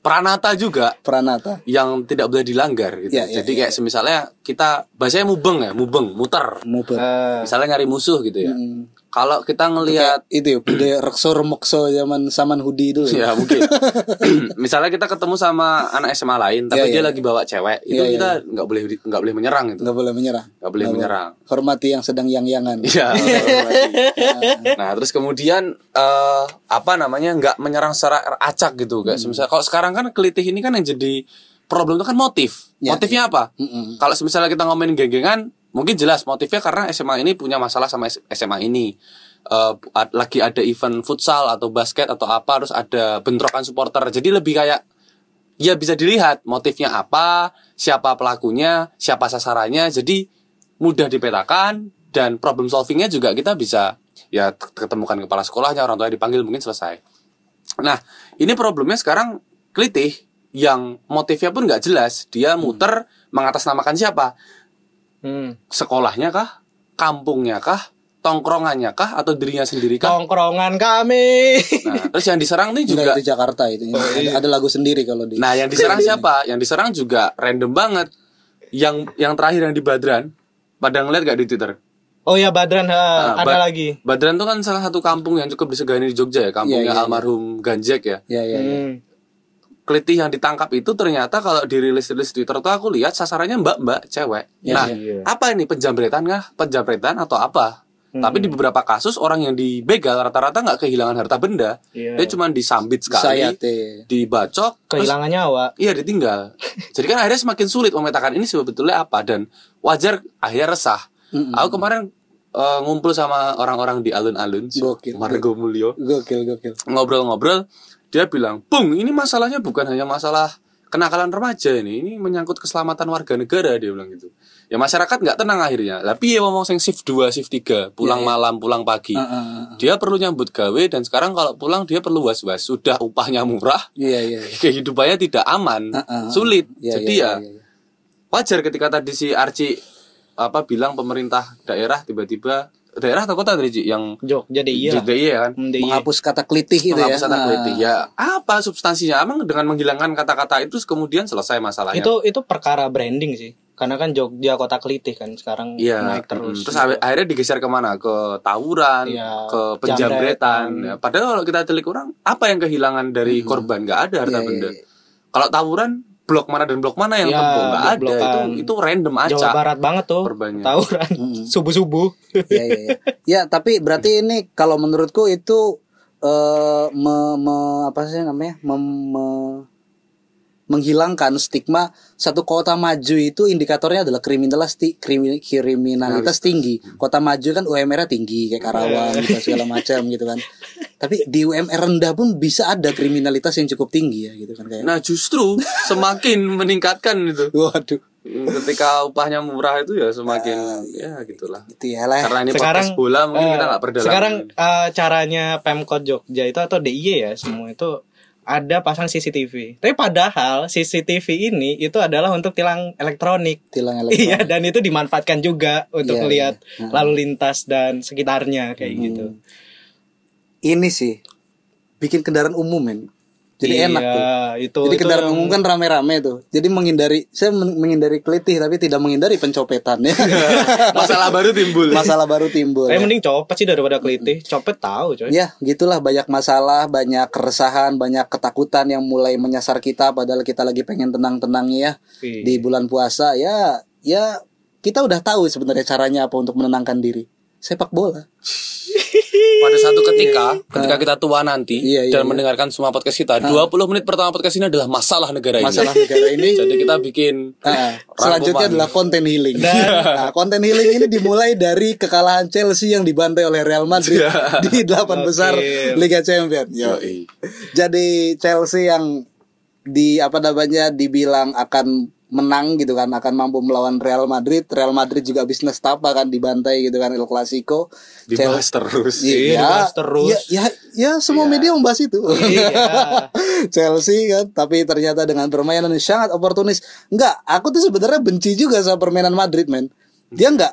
pranata juga Pranata. yang tidak boleh dilanggar gitu Ya, ya, jadi kayak semisalnya kita bahasanya mubeng ya mubeng muter Muber. Eh, misalnya nyari musuh gitu ya Mm. Kalau kita ngelihat itu ya budaya [clears throat] rekso remokso zaman saman hudi itu ya. Mungkin. [laughs] [clears throat] Misalnya kita ketemu sama anak SMA lain tapi Iya, dia iya. lagi bawa cewek itu Iya, iya, kita nggak boleh nggak boleh menyerang itu. Nggak boleh menyerang. Nggak boleh menyerang. hormati yang sedang yang-yangan. [laughs] Iya. hormati. nah terus kemudian eh, apa namanya nggak menyerang secara acak gitu Hmm. guys misalnya kalau sekarang kan kelitih ini kan yang jadi problem itu kan motif. Ya, motifnya apa? Mm-mm. kalau misalnya kita ngomongin geng-gengan mungkin jelas motifnya karena SMA ini punya masalah sama SMA ini. Ad- lagi ada event futsal atau basket atau apa terus ada bentrokan supporter. Jadi lebih kayak ya bisa dilihat motifnya apa siapa pelakunya siapa sasarannya. Jadi mudah dipetakan dan problem solvingnya juga kita bisa ya ketemukan kepala sekolahnya orang tuanya dipanggil mungkin selesai. Nah ini problemnya sekarang kelitih. Yang motifnya pun nggak jelas. Dia muter mengatasnamakan siapa hmm. sekolahnya kah kampungnya kah tongkrongannya kah atau dirinya sendiri kah Tongkrongan kami. nah terus yang diserang ini Enggak juga itu Jakarta itu ada, ada lagu sendiri kalau di Nah, yang diserang [laughs] siapa? Yang diserang juga random banget. Yang yang terakhir yang di Badran, pada ngeliat gak di Twitter? Oh ya Badran ha, Nah, ada Ba- lagi. Badran tuh kan salah satu kampung yang cukup disegani di Jogja ya, kampungnya Iya, iya, almarhum Ganjek ya. ya ya, ya. Hmm. Kelitih yang ditangkap itu ternyata kalau dirilis-rilis Twitter tuh aku lihat sasarannya mbak-mbak cewek. Iya, nah, iya. apa ini penjambretan kah? Penjambretan atau apa? Hmm. Tapi di beberapa kasus orang yang dibegal rata-rata nggak kehilangan harta benda, Iya. dia cuma disambit sekali, Sayate. dibacok, terus Kehilangan nyawa. Iya ditinggal. [laughs] Jadi kan akhirnya semakin sulit memetakan ini sebetulnya apa dan wajar akhirnya resah. Mm-mm. Aku kemarin eh, ngumpul sama orang-orang di alun-alun, Gokil. Margo Mulyo, Gokil gokil. ngobrol-ngobrol. Dia bilang, "Bung, ini masalahnya bukan hanya masalah kenakalan remaja ini, ini menyangkut keselamatan warga negara." Dia bilang gitu. Ya masyarakat nggak tenang akhirnya. Tapi ya ngomong sing shift 2, shift 3, pulang Iya, iya. malam, pulang pagi. Ah, ah, ah. Dia perlu nyambut gawe dan sekarang kalau pulang dia perlu was-was. Sudah upahnya murah, Iya iya. iya. kehidupannya tidak aman, Ah, ah, ah. sulit. Iya, Jadi iya, ya iya, iya. wajar ketika tadi si Arci apa bilang pemerintah daerah tiba-tiba daerah atau kota tadi Ci, yang Jok, jadi iya. jadi iya kan Hmm, DIY. menghapus kata kelitih itu ya. menghapus kata Ah. politik. ya apa substansinya emang dengan menghilangkan kata-kata itu kemudian selesai masalahnya Itu itu perkara branding sih. Karena kan Jogja kota kelitih kan sekarang Iya, naik terus. mm. terus akhir- akhirnya digeser ke mana? Ke tawuran, Iya, ke penjambretan. jambretan. Ya, padahal kalau kita telik orang, apa yang kehilangan dari korban? Nggak ada harta Iya, iya, benda. iya. Kalau tawuran, blok mana dan blok mana yang Iya, tempuh? Nggak ada. Itu itu random Jawa aja. Barat banget tuh. korbannya. Tawuran Mm. [laughs] subuh-subuh. ya, ya, ya. ya tapi berarti ini kalau menurutku itu eh me, me- apa sih namanya mem, me- menghilangkan stigma satu kota maju itu indikatornya adalah kriminalitas kriminalitas tinggi. Kota maju kan UMR-nya tinggi kayak Karawang gitu segala macam gitu kan. Tapi di UMR rendah pun bisa ada kriminalitas yang cukup tinggi ya gitu kan kayak. Nah justru semakin [laughs] meningkatkan itu. Waduh. Ketika upahnya murah itu ya semakin ya gitulah. Itu ya lah. Karena ini sekarang podcast bola mungkin eh, kita nggak perdalam. sekarang eh, caranya Pemkot Jogja itu atau DIY ya semua itu ada pasang CCTV. Tapi padahal CCTV ini itu adalah untuk tilang elektronik. Tilang Iya elektronik. dan itu dimanfaatkan juga untuk Iya, melihat iya. lalu lintas dan sekitarnya kayak Hmm. gitu. Ini sih bikin kendaraan umum men. Jadi Iya, enak tuh. Itu, Jadi itu kendaraan yang- umum kan rame-rame tuh. Jadi menghindari saya men- menghindari kelitih tapi tidak menghindari pencopetan ya. [laughs] masalah baru timbul. Masalah baru timbul. Eh ya. mending copet sih daripada kelitih. Copet tahu coy. Ya, gitulah banyak masalah, banyak keresahan, banyak ketakutan yang mulai menyasar kita padahal kita lagi pengen tenang-tenangnya ya Iya. di bulan puasa. Ya, ya kita udah tahu sebenarnya caranya apa untuk menenangkan diri. Sepak bola. Pada satu ketika, ketika kita tua nanti Iya, iya, dan iya. mendengarkan semua podcast kita, 20 menit pertama podcast ini adalah masalah negara ini. Masalah negara ini [laughs] Jadi kita bikin Ah, selanjutnya Rangkuman. adalah konten healing. [laughs] Nah, konten healing ini dimulai dari kekalahan Chelsea yang dibantai oleh Real Madrid [laughs] di delapan besar Liga Champions. Yo. Jadi Chelsea yang di apa namanya dibilang akan menang gitu kan akan mampu melawan Real Madrid. Real Madrid juga bisnis tapa kan dibantai gitu kan El Clasico. dibahas terus. Iya, dibahas terus. Ya, ya, ya semua media membahas itu. Iya. [laughs] Chelsea kan, tapi ternyata dengan permainan yang sangat oportunis. Enggak, aku tuh sebenarnya benci juga sama permainan Madrid, men. Dia enggak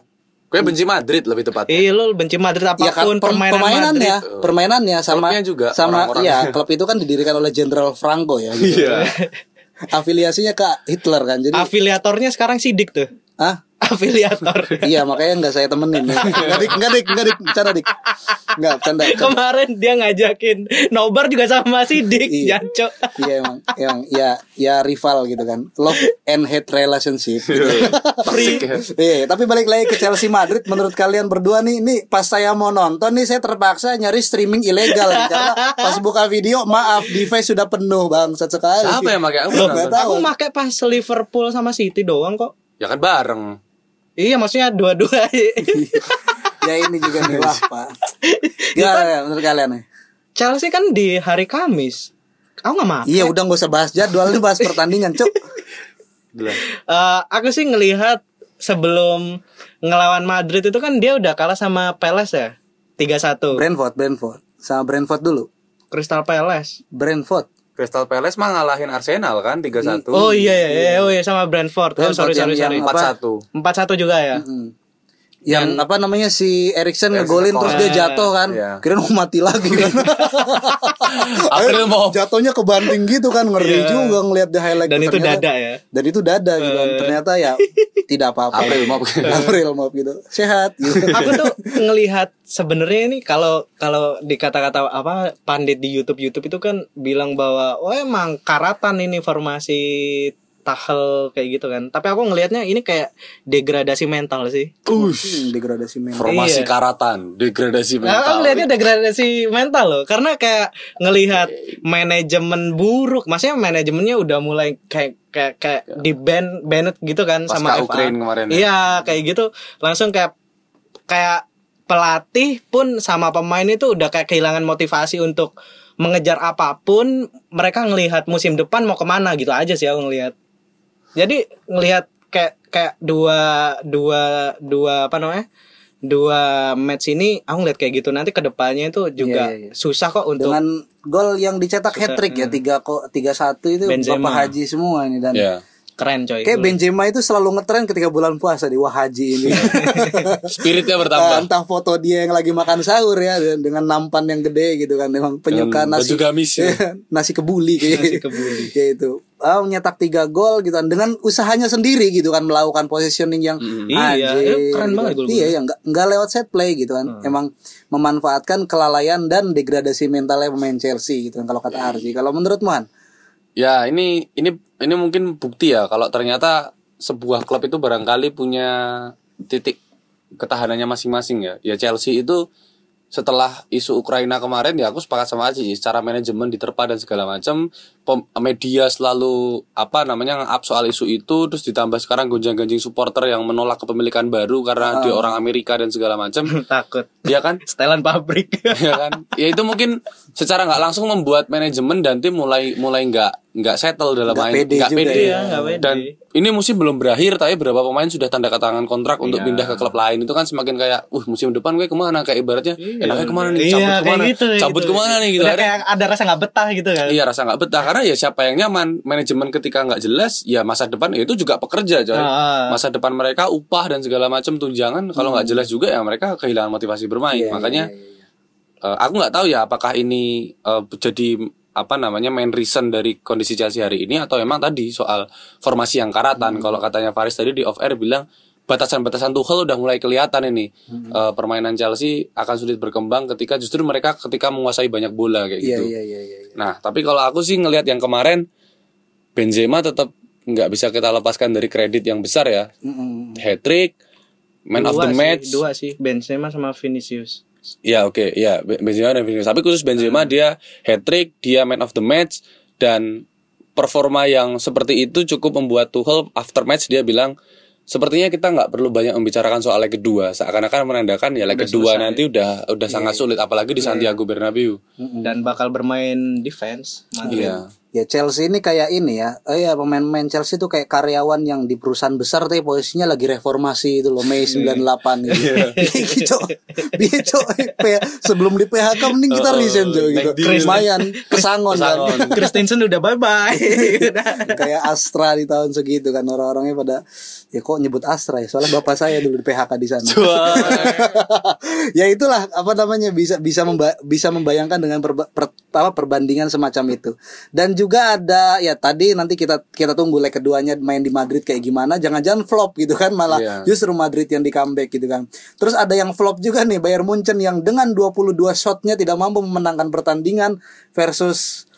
Gue benci Madrid lebih tepatnya. Iya lu benci Madrid Ya kan apa pun per- permainan permainannya, Madrid. permainannya sama Klubnya juga, sama orang-orangnya. iya, klub itu kan didirikan oleh Jenderal Franco ya. Gitu. Iya. [laughs] Afiliasinya ke Hitler kan. Jadi Afiliatornya sekarang sidik tuh. ah Afiliator. iya makanya nggak saya temenin. [laughs] ya. Enggak dik, enggak dik, enggak dik, cara dik. Enggak, canda. canda. Kemarin dia ngajakin nobar juga sama sidik, Iya. jancok. Iya emang, emang ya ya rival gitu kan. Love and hate relationship. Gitu. Free. Iya, tapi balik lagi ke Chelsea Madrid menurut kalian berdua nih, nih pas saya mau nonton nih saya terpaksa nyari streaming ilegal nih, karena pas buka video maaf device sudah penuh bangsat sekali. Siapa yang pakai aku? Loh, nonton? nggak tahu. Aku make pas Liverpool sama City doang kok. Ya kan bareng. Iya maksudnya dua-dua. [laughs] ya ini juga nih wah pak. Gimana ya, menurut kalian nih? Chelsea kan di hari Kamis. Aku nggak make. Iya udah gak usah bahas jadwal, ini bahas pertandingan cuk. Eh, aku sih ngelihat sebelum ngelawan Madrid itu kan dia udah kalah sama Palace ya. 3-1. Brentford, Brentford, sama Brentford dulu. Crystal Palace. Brentford. Crystal Palace mah ngalahin Arsenal kan 3-1. Oh iya iya, iya oh iya sama Brentford. Oh, Brentford sorry sorry yang- sorry. apa? 4-1. 4-1 juga ya. Hmm. Yang apa namanya si Erikson ngegolin terus dia jatuh kan. Iya. Kirain mau mati lagi kan. [laughs] April mau jatuhnya kebanting gitu kan ngeri Iya. juga ngelihat di highlight Dan itu Ternyata- dada ya. dan itu dada gitu kan. ternyata ya tidak apa-apa April maaf. [laughs] April maaf gitu sehat gitu [laughs] aku tuh ngelihat sebenarnya ini kalau kalau di kata-kata apa pandit di YouTube YouTube itu kan bilang bahwa oh emang karatan ini formasi tahel kayak gitu kan. Tapi aku ngelihatnya ini kayak degradasi mental sih. Hmm, degradasi mental Formasi Iya. karatan, degradasi Nah, aku mental. ngelihatnya degradasi mental loh, karena kayak ngelihat manajemen buruk, maksudnya manajemennya udah mulai kayak kayak kayak di ban banned gitu kan Pasca sama FA. Ukraine kemarin ya. Iya, kayak gitu. Langsung kayak kayak pelatih pun sama pemain itu udah kayak kehilangan motivasi untuk mengejar apa pun. Mereka ngelihat musim depan mau ke mana gitu aja sih aku ngelihat. Jadi ngelihat kayak kayak dua dua dua apa namanya? Dua match ini aku ngeliat kayak gitu nanti ke depannya itu juga Iya, iya, iya. susah kok untuk dengan gol yang dicetak hat trick ya tiga kok tiga satu itu Benzema. bapak haji semua ini dan Ya. Keren coy. kayak Benzema itu selalu ngetren ketika bulan puasa di wah haji ini [laughs] Spiritnya Ah, bertambah. entah foto dia yang lagi makan sahur ya dan- dengan nampan yang gede gitu kan memang penyuka Dengan nasi gamis ya. [laughs] nasi kebuli kayak Nasi kebuli. kayak itu ah nyetak tiga gol gitu kan dengan usahanya sendiri gitu kan melakukan positioning yang Iya, anjir, itu keren gitu banget kan. iya ya nggak lewat set play gitu kan emang memanfaatkan kelalaian dan degradasi mentalnya pemain Chelsea gitu kan kalau kata Arji kalau menurut Mohan Ya, ini ini ini mungkin bukti ya kalau ternyata sebuah klub itu barangkali punya titik ketahanannya masing-masing ya. Ya Chelsea itu setelah isu Ukraina kemarin ya aku sepakat sama Aji secara manajemen diterpa dan segala macam media selalu apa namanya nge-up soal isu itu terus ditambah sekarang gonjang-ganjing supporter yang menolak kepemilikan baru karena dia orang Amerika dan segala macam. [laughs] Takut. Ya kan? Setelan pabrik. [laughs] Ya kan? Ya itu mungkin secara nggak langsung membuat manajemen dan tim mulai mulai nggak nggak settle dalam Nggak main. pede nggak pede. ya, nggak pede. dan ini musim belum berakhir tapi beberapa pemain sudah tanda tangan kontrak untuk pindah ke klub lain. Itu kan semakin kayak uh musim depan gue ke mana? Kayak ibaratnya enaknya ke mana nih? Cabut iya ke mana? kayak gitu cabut gitu. ke mana nih? Gitu Udah Akhirnya- kayak ada rasa nggak betah gitu kan? Iya rasa nggak betah. Karena ya siapa yang nyaman manajemen ketika nggak jelas ya masa depan ya itu juga pekerja coy. Ah. masa depan mereka upah dan segala macam tunjangan kalau nggak jelas juga ya mereka kehilangan motivasi bermain. Makanya eh, aku nggak tahu ya apakah ini eh, jadi apa namanya main reason dari kondisi Chelsea hari ini atau emang tadi soal formasi yang karatan. Kalau katanya Faris tadi di off air bilang batasan-batasan Tuchel udah mulai kelihatan ini Eh, permainan Chelsea akan sulit berkembang ketika justru mereka ketika menguasai banyak bola kayak Iya gitu iya iya iya. Nah, tapi kalau aku sih ngelihat yang kemarin Benzema tetap nggak bisa kita lepaskan dari kredit yang besar ya. Mm-mm. Hat trick, man of Dua the sih, match. dua sih Benzema sama Vinicius Ya oke, ya Be- Benzema dan Vinicius. Tapi khusus Benzema dia hat trick, dia man of the match dan performa yang seperti itu cukup membuat Tuchel after match dia bilang sepertinya kita nggak perlu banyak membicarakan soal leg kedua seakan-akan menandakan ya leg kedua nanti udah udah sangat sulit apalagi di Santiago Bernabeu. dan bakal bermain defense Madrid. Iya. Ya Chelsea ini kayak ini ya. Oh ya pemain-pemain Chelsea itu kayak karyawan yang di perusahaan besar tapi posisinya lagi reformasi itu loh Mei 98 gitu. gitu. Cok P- sebelum di PHK mending kita resign cok gitu. Lumayan kesangon kan. [laughs] Christensen udah bye bye [laughs] kayak Astra di tahun segitu kan orang-orangnya pada ya kok nyebut Astra ya soalnya bapak saya dulu di PHK di sana. [laughs] ya itulah apa namanya bisa bisa memba- bisa membayangkan dengan perba- per- apa perbandingan semacam itu. Dan juga ada ya tadi nanti kita kita tunggu leg keduanya main di Madrid kayak gimana. Jangan-jangan flop gitu kan malah Iya. justru Madrid yang di comeback gitu kan. Terus ada yang flop juga nih Bayern Munchen yang dengan 22 shotnya tidak mampu memenangkan pertandingan versus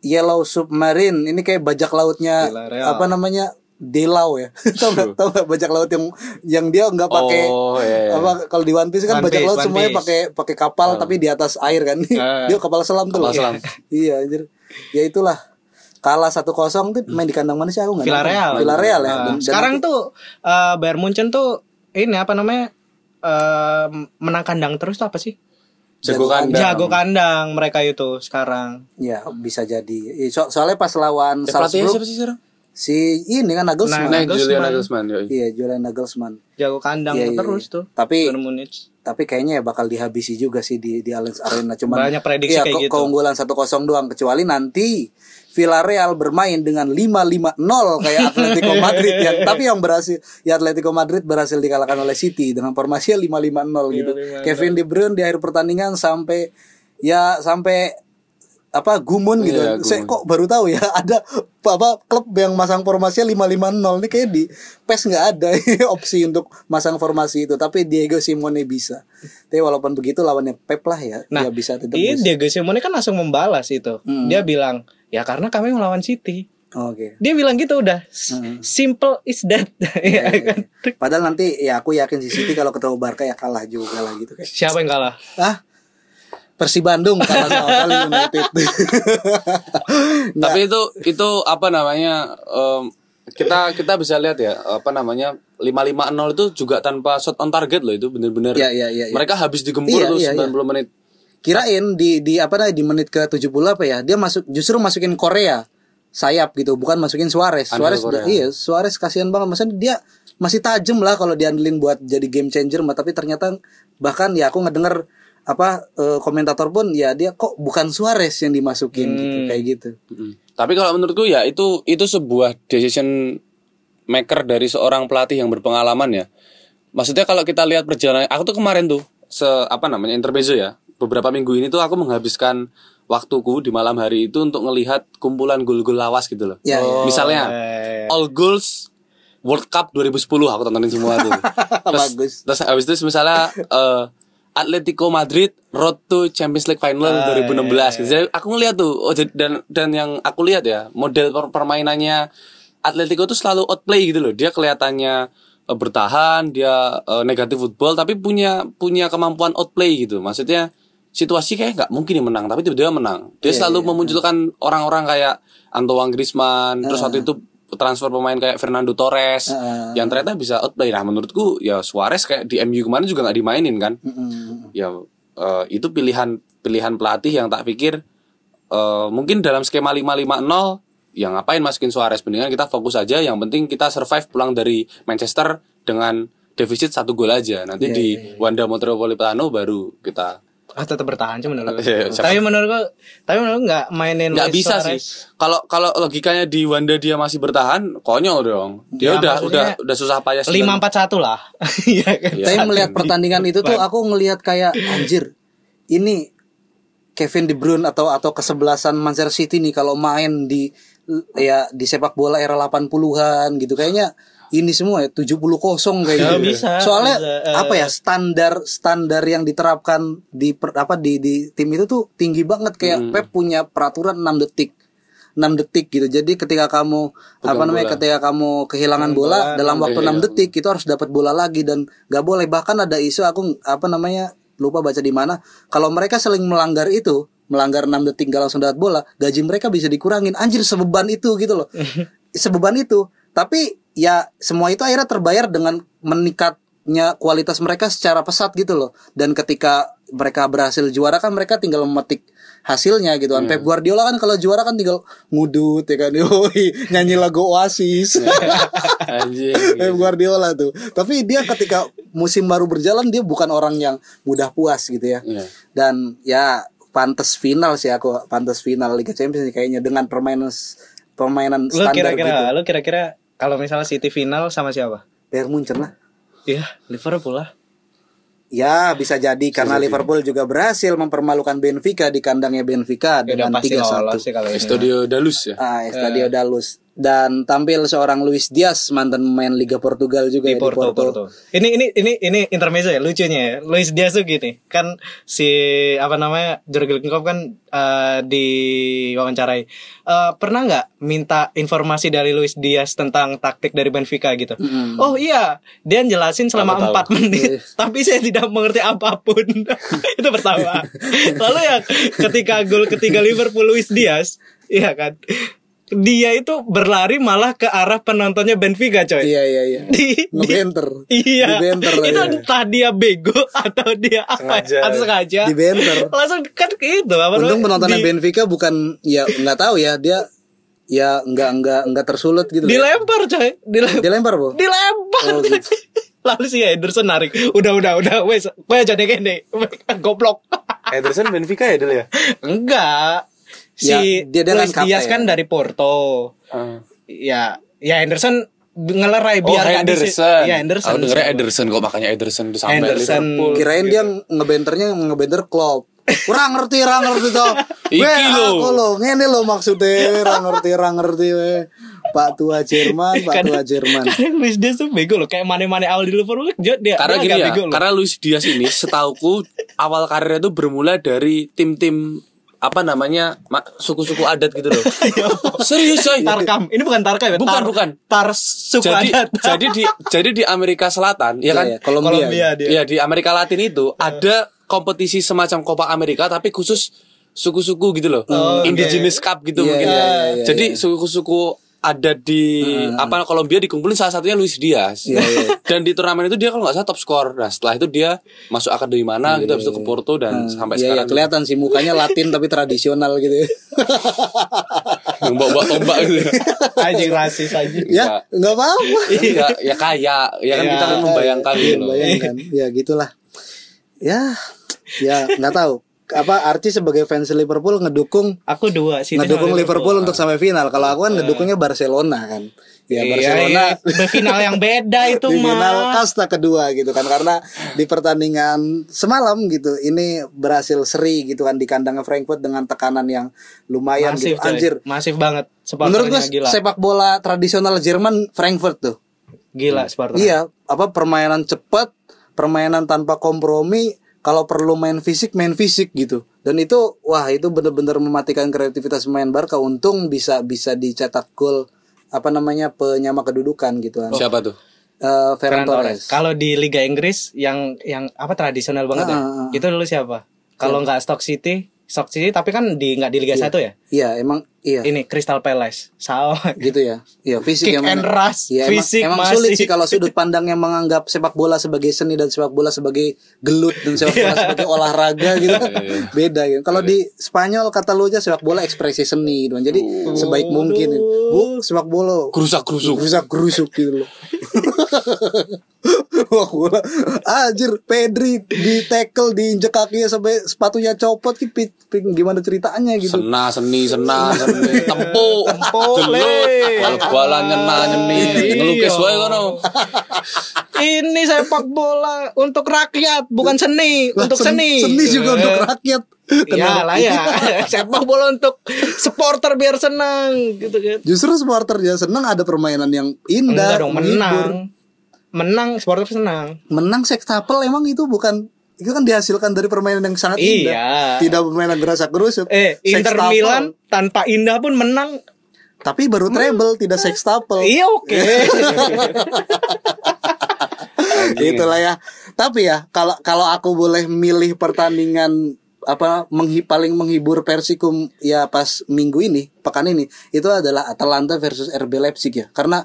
Yellow Submarine. Ini kayak bajak lautnya Villarreal. apa namanya? Delau ya. [laughs] tahu nggak tahu nggak bajak laut yang yang dia nggak pakai Oh, iya, iya. apa kalau di One Piece kan One bajak Piece, laut One semuanya pakai pakai kapal tapi di atas air kan. Ah. [laughs] dia kapal selam tuh. Kapal loh. selam. iya anjir. Ya itulah kalah 1-0 tuh main di kandang mana sih aku nggak. Villarreal Villarreal ya. Nah, Dan- dan sekarang nanti- tuh eh, Bayern Munchen tuh ini apa namanya eh, menang kandang terus tuh apa sih Jago kandang. jago kandang mereka itu sekarang ya bisa jadi. Eh, So- soalnya pas lawan Salzburg siapa sih sekarang? Si ini kan Nagelsmann. Nah, Nah, Julian Nagelsmann. Nagelsmann. yoi. Iya, Julian Nagelsmann. jago kandang Iya, iya, terus iya. tuh Tapi tapi kayaknya ya bakal dihabisi juga sih di di Allianz Arena cuman Banyak prediksi iya, kayak ke- gitu. keunggulan 1-0 doang kecuali nanti Villarreal bermain dengan 5-5-0 kayak Atletico [laughs] Madrid yang tapi yang berhasil ya Atletico Madrid berhasil dikalahkan oleh City dengan formasi 5-5-0 gitu. Kevin De Bruyne di akhir pertandingan sampai ya sampai apa gumun gitu. Iya, Saya gumun. kok baru tahu ya [laughs] ada apa klub yang masang formasinya 550 ini kayak di PES nggak ada [laughs] opsi untuk masang formasi itu tapi Diego Simone bisa. Tapi walaupun begitu lawannya Pep lah ya nah dia bisa tetap iya Diego Simone kan langsung membalas itu Hmm. dia bilang ya karena kami melawan City Oke. dia bilang gitu udah Hmm. simple is that [laughs] Iya, Ya kan? Padahal nanti ya aku yakin si City kalau ketemu Barca ya kalah juga lah gitu kayak. siapa yang kalah Ah, Persi Bandung kalah sama United. Tapi itu itu apa namanya? em, kita kita bisa lihat ya apa namanya 550 itu juga tanpa shot on target loh itu bener-bener Iya, iya, iya, iya. mereka habis digempur Iya, tuh iya, 90 menit Kirain di di apa namanya di menit ke 70 apa ya? Dia masuk justru masukin Korea sayap gitu, bukan masukin Suarez. Andal Suarez Korea. iya, Suarez kasihan banget. Maksudnya dia masih tajam lah kalau diandelin buat jadi game changer tapi ternyata bahkan ya aku ngedenger apa eh, komentator pun ya dia kok bukan Suarez yang dimasukin gitu kayak gitu. Mm. Tapi kalau menurutku ya itu itu sebuah decision maker dari seorang pelatih yang berpengalaman ya. Maksudnya kalau kita lihat perjalanan aku tuh kemarin tuh se apa namanya intermezzo ya. Beberapa minggu ini tuh aku menghabiskan waktuku di malam hari itu untuk ngelihat kumpulan gol-gol lawas gitu loh. Ya, ya. Misalnya eh. All Goals World Cup 2010 aku tontonin semua tuh. [laughs] terus, Bagus. terus habis itu misalnya eh, Atletico Madrid Road to Champions League Final 2016 gitu. Jadi aku ngeliat tuh oh, dan dan yang aku lihat ya model per- permainannya Atletico tuh selalu outplay gitu loh. Dia kelihatannya eh, bertahan, dia eh, negatif football tapi punya punya kemampuan outplay gitu. Maksudnya situasi kayak nggak mungkin menang tapi tiba-tiba menang dia Iya, selalu memunculkan orang-orang kayak Antoine Griezmann terus waktu itu transfer pemain kayak Fernando Torres Heeh. yang ternyata bisa outplay. Nah menurutku ya Suarez kayak di MU kemarin juga nggak dimainin kan? Mm-mm. ya eh, itu pilihan pilihan pelatih yang tak pikir eh, mungkin dalam skema 550 ya ngapain masukin Suarez? Mendingan kita fokus aja yang penting kita survive pulang dari Manchester dengan defisit satu gol aja. Nanti Iya, di Wanda Metropolitano baru kita Ah, tetap bertahan sih menurut gue. Iya, siapa- tapi menurut gue, tapi menurut gue nggak mainin nggak bisa Suarez. sih kalau kalau logikanya di Wanda dia masih bertahan konyol dong dia Ya, udah udah udah susah payah lima empat satu lah. [laughs] Iya kan. Iya. Tapi melihat pertandingan itu tuh aku ngelihat kayak anjir. Ini Kevin De Bruyne atau atau kesebelasan Manchester City nih kalau main di ya di sepak bola era 80-an gitu kayaknya ini semua ya 70 kosong kayak Ya, gitu. bisa, Soalnya bisa, eh. apa ya standar standar yang diterapkan di per- apa di di tim itu tuh tinggi banget kayak Pep punya peraturan 6 detik. 6 detik gitu. Jadi ketika kamu apa namanya bola. ketika kamu kehilangan bola, dalam waktu 6 detik itu harus dapat bola lagi dan nggak boleh bahkan ada isu aku apa namanya lupa baca di mana kalau mereka saling melanggar itu melanggar 6 detik gak langsung dapat bola gaji mereka bisa dikurangin anjir sebeban itu gitu loh [laughs] sebeban itu tapi ya semua itu akhirnya terbayar dengan meningkatnya kualitas mereka secara pesat gitu loh. Dan ketika mereka berhasil juara kan mereka tinggal memetik hasilnya gitu. Kan Pep Guardiola kan kalau juara kan tinggal ngudut ya kan? [laughs] Yoi, nyanyi lagu Oasis. [laughs] Pep Guardiola tuh. Tapi dia ketika musim baru berjalan dia bukan orang yang mudah puas gitu ya. Iya. dan ya pantas final sih aku pantas final Liga Champions kayaknya dengan permainan permainan Lu standar kira-kira, gitu. lu kira-kira kalau misalnya City final sama siapa? Bayern Munchen lah Iya, Liverpool lah. Ya bisa jadi karena Liverpool juga berhasil mempermalukan Benfica di kandangnya Benfica Ya dengan tiga satu. Studio Dalus ya Ah, Estadio Dalus dan tampil seorang Luis Diaz mantan pemain Liga Portugal juga di ya, Porto, Porto. Ini ini ini ini intermezzo ya lucunya ya. Luis Diaz tuh gini, kan si apa namanya Jurgen Klopp kan eh, diwawancarai. Eh, pernah nggak minta informasi dari Luis Diaz tentang taktik dari Benfica gitu? Oh iya, dia jelasin selama empat menit, [laughs] tapi saya tidak mengerti apa pun. [laughs] Itu pertama. [laughs] Lalu ya ketika gol ketiga Liverpool Luis Diaz, iya kan? Dia itu berlari malah ke arah penontonnya Benfica, coy Iya iya iya. di, di- Ngebenter. iya Dibenter, itu iya. entah dia bego [laughs] atau dia apa Sengaja. atau sengaja Dibenter. langsung kan itu apa Untung penontonnya di- Benfica bukan ya nggak tahu ya dia ya nggak nggak nggak tersulut gitu. ya. dilempar coy dilempar Dilempar, Bu? dilempar Oh, gitu. [laughs] lalu si Henderson narik udah udah udah wes gue jadi gini [laughs] goblok Ederson Benfica ya dulu ya enggak si Ya, dia Luis. Diaz kan dari Porto Ah. ya ya Henderson ngelerai Oh biar di- Henderson. Iya Henderson. Aku dengernya Ederson kok makanya Ederson itu sampai Henderson. Liverpool. Kirain dia ngebenternya ngebenter Klopp. Kurang ngerti, kurang ngerti toh. [laughs] Iki Weh, lho. aku lo, ngene lo maksudnya, kurang ngerti, kurang ngerti we. Pak tua Jerman, Pak tua Jerman. Karena [laughs] Luis Diaz tuh bego loh kayak mana-mana awal di Liverpool dia dia Karena dia gini ya, bego loh. karena Luis Diaz ini setauku awal karirnya itu bermula dari tim-tim apa namanya ma- suku-suku adat gitu loh. [laughs] Serius coy. Tarkam. Ini bukan Tarkam ya? Bukan, Tar- bukan. Tar suku Jadi adat. [laughs] jadi di jadi di Amerika Selatan ya Iya, kan? iya, Kolombia. Kolombia dia. Ya di Amerika Latin itu ada kompetisi semacam Copa Amerika tapi khusus suku-suku gitu loh. Indigenous Cup gitu Iya, mungkin. iya, ya. iya, Jadi suku-suku ada di apa Kolombia dikumpulin salah satunya Luis Diaz. Iya, iya. [laughs] Dan di turnamen itu dia kalau nggak salah top skor. Nah, setelah itu dia masuk akademi mana gitu habis itu ke Porto dan sampai Iya, iya, sekarang kelihatan sih mukanya Latin tapi tradisional gitu. ya. [laughs] yang bawa tombak gitu. [laughs] Anjing rasis aja. ya, nggak apa-apa. Iya, ya kaya. Ya kan Iya. kita kan membayangkan gitu ya gitulah. Ya, ya nggak tahu. Apa Archie sebagai fans Liverpool ngedukung Aku dua sih. ngedukung Liverpool untuk sampai final. Kalau aku kan ngedukungnya Barcelona kan. Ya Iya, Barcelona iya. final yang beda [laughs] itu di final kasta kedua gitu kan karena di pertandingan semalam gitu ini berhasil seri gitu kan di kandangnya Frankfurt dengan tekanan yang lumayan Masif, gitu coy. anjir Masif banget. menurut gue gila. sepak bola tradisional Jerman Frankfurt tuh Gila Sparta. iya apa permainan cepat permainan tanpa kompromi kalau perlu main fisik main fisik gitu dan itu wah itu bener-bener mematikan kreativitas pemain Barca untung bisa bisa dicetak gol apa namanya penyama kedudukan gitu kan Siapa tuh? Eh, Ferran Ferran Torres Torres. Kalau di Liga Inggris yang yang apa tradisional banget ya? Ah, ah, ah. Itu dulu siapa? Kalau nggak Stock City, Stock City tapi kan di nggak di Liga 1 ya. Iya, emang iya. Ini Crystal Palace. Sama. gitu ya. Iya, fisik Kick yang and rush, Iya, emang- fisik emang, masih. sulit sih kalau sudut pandang yang menganggap sepak bola sebagai seni dan sepak bola sebagai gelut dan sepak bola sebagai olahraga gitu. Beda gitu. Kalau di Spanyol kata lu aja sepak bola ekspresi seni gitu. kan. Jadi sebaik mungkin Bu, sepak bola Kerusak kerusuk. Rusak gerusuk gitu loh. [laughs] [laughs] Wah bola Anjir Pedri di tackle diinjek kakinya sampai sepatunya copot ki pi- pi- gimana ceritanya gitu. Sena seni sena seni [laughs] tempo Tempo, le. bal-balan nyena nyeni ngelukis wae kono [laughs] Ini sepak bola untuk rakyat, bukan seni, untuk sen- seni. Seni juga Eh. untuk rakyat. Iya lah ya. [laughs] sepak bola untuk supporter biar senang gitu kan. Justru supporter dia senang ada permainan yang indah. Enggak dong, menang. Menang supporter senang. Menang sextuple emang itu bukan itu kan dihasilkan dari permainan yang sangat indah. Iya. Tidak permainan gerasak gerusuk. Eh, Inter Sextuple. Milan tanpa indah pun menang. Tapi baru treble tidak sextuple. Iya oke. [laughs] Itulah ya. Tapi ya kalau kalau aku boleh milih pertandingan apa menghi, paling menghibur Persikum ya pas minggu ini pekan ini itu adalah Atalanta versus RB Leipzig ya. Karena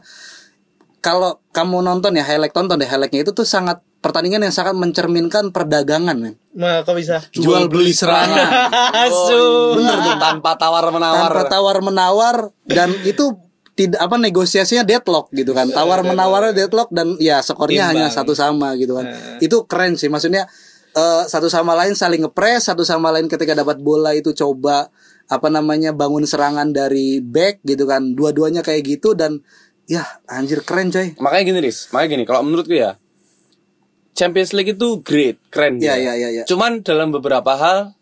kalau kamu nonton ya highlight tonton deh highlightnya itu tuh sangat pertandingan yang sangat mencerminkan perdagangan men. Nah, kok bisa? jual beli serangan. [laughs] Asu. bener tuh tanpa tawar menawar tanpa tawar menawar dan itu tidak apa negosiasinya deadlock gitu kan. Tawar menawarnya deadlock dan ya skornya Imbang. hanya satu sama gitu kan. Itu keren sih maksudnya eh, satu sama lain saling ngepres satu sama lain ketika dapat bola itu coba apa namanya bangun serangan dari back gitu kan dua-duanya kayak gitu dan ya anjir keren coy Makanya gini, Riz. Makanya gini, kalau menurutku ya Champions League itu great, keren Iya, dia. iya, iya, iya. Cuman dalam beberapa hal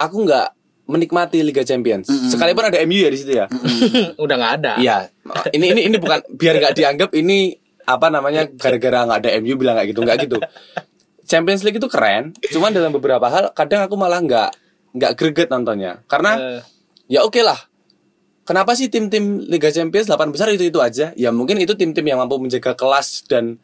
aku nggak menikmati Liga Champions. Sekalipun ada MU ya di situ ya. [laughs] Udah nggak ada. Iya. Ini ini ini bukan biar nggak dianggap ini apa namanya [laughs] gara-gara nggak ada MU bilang kayak gitu nggak gitu. Champions League itu keren, cuman dalam beberapa hal kadang aku malah nggak nggak greget nontonnya. Karena Eh. ya oke lah. Kenapa sih tim-tim Liga Champions 8 besar itu itu aja? Ya mungkin itu tim-tim yang mampu menjaga kelas dan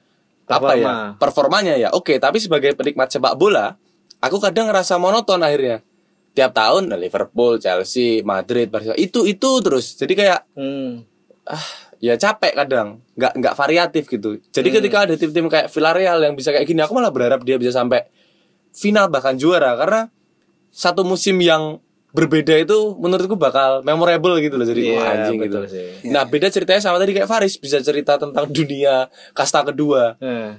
apa ya Performa. performanya ya. Oke, tapi sebagai penikmat sepak bola, aku kadang ngerasa monoton akhirnya. Tiap tahun Liverpool, Chelsea, Madrid, Barcelona itu itu terus. Jadi kayak Hmm. ah ya capek kadang. Nggak nggak variatif gitu. Jadi ketika ada tim-tim kayak Villarreal yang bisa kayak gini aku malah berharap dia bisa sampai final bahkan juara. Karena satu musim yang berbeda itu menurutku bakal memorable gitu loh. Jadi Iya, wah, anjing gitu. betul sih. nah beda ceritanya sama tadi kayak Faris. Bisa cerita tentang dunia kasta kedua. Eh.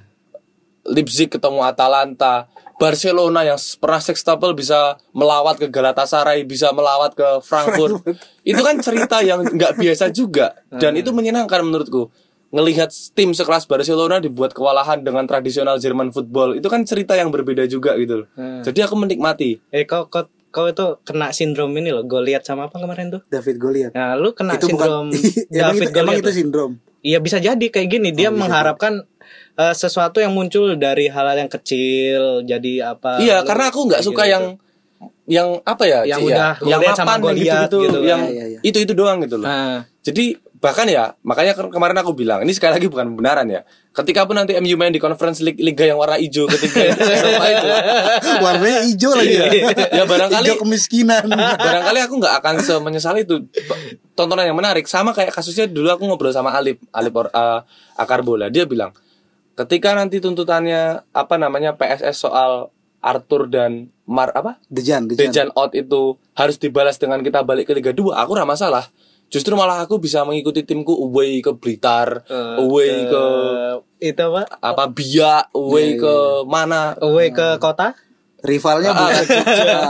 Leipzig ketemu Atalanta, Barcelona yang pernah sextuple bisa melawat ke Galatasaray, bisa melawat ke Frankfurt. itu kan cerita yang nggak biasa juga dan itu menyenangkan menurutku. Ngelihat tim sekelas Barcelona dibuat kewalahan dengan tradisional Jerman football, itu kan cerita yang berbeda juga gitu loh. Jadi aku menikmati. Eh kau kau kau itu kena sindrom ini loh. Gue lihat sama apa kemarin tuh? David Goliath Nah, lu kena itu sindrom bukan [laughs] emang David itu, emang Goliath itu sindrom Iya bisa jadi kayak gini. Oh, Dia mengharapkan eh, sesuatu yang muncul dari hal-hal yang kecil jadi apa? iya, karena aku nggak suka gitu. yang yang apa ya? Yang Ci, udah ya? yang mapan yang Goliath gitu-gitu, gitu. yang Iya, iya, iya. itu itu doang gitu loh. Nah, Jadi bahkan ya makanya ke- kemarin aku bilang ini sekali lagi bukan pembenaran ya. Ketika pun nanti MU main di Conference League liga yang warna hijau ketika itu, [laughs] warnanya hijau lagi ya [laughs] ya barangkali hijau kemiskinan [laughs] barangkali aku nggak akan semenyesal itu tontonan yang menarik sama kayak kasusnya dulu aku ngobrol sama Alip Alip or, uh, Akar Bola dia bilang ketika nanti tuntutannya apa namanya PSS soal Arthur dan Mar apa? Dejan Dejan, Dejan out itu harus dibalas dengan kita balik ke Liga 2 aku nggak masalah. Justru malah aku bisa mengikuti timku away ke Blitar eh, away ke itu apa? apa Biak away ke mana? Away ke kota? Rivalnya Ah, bukan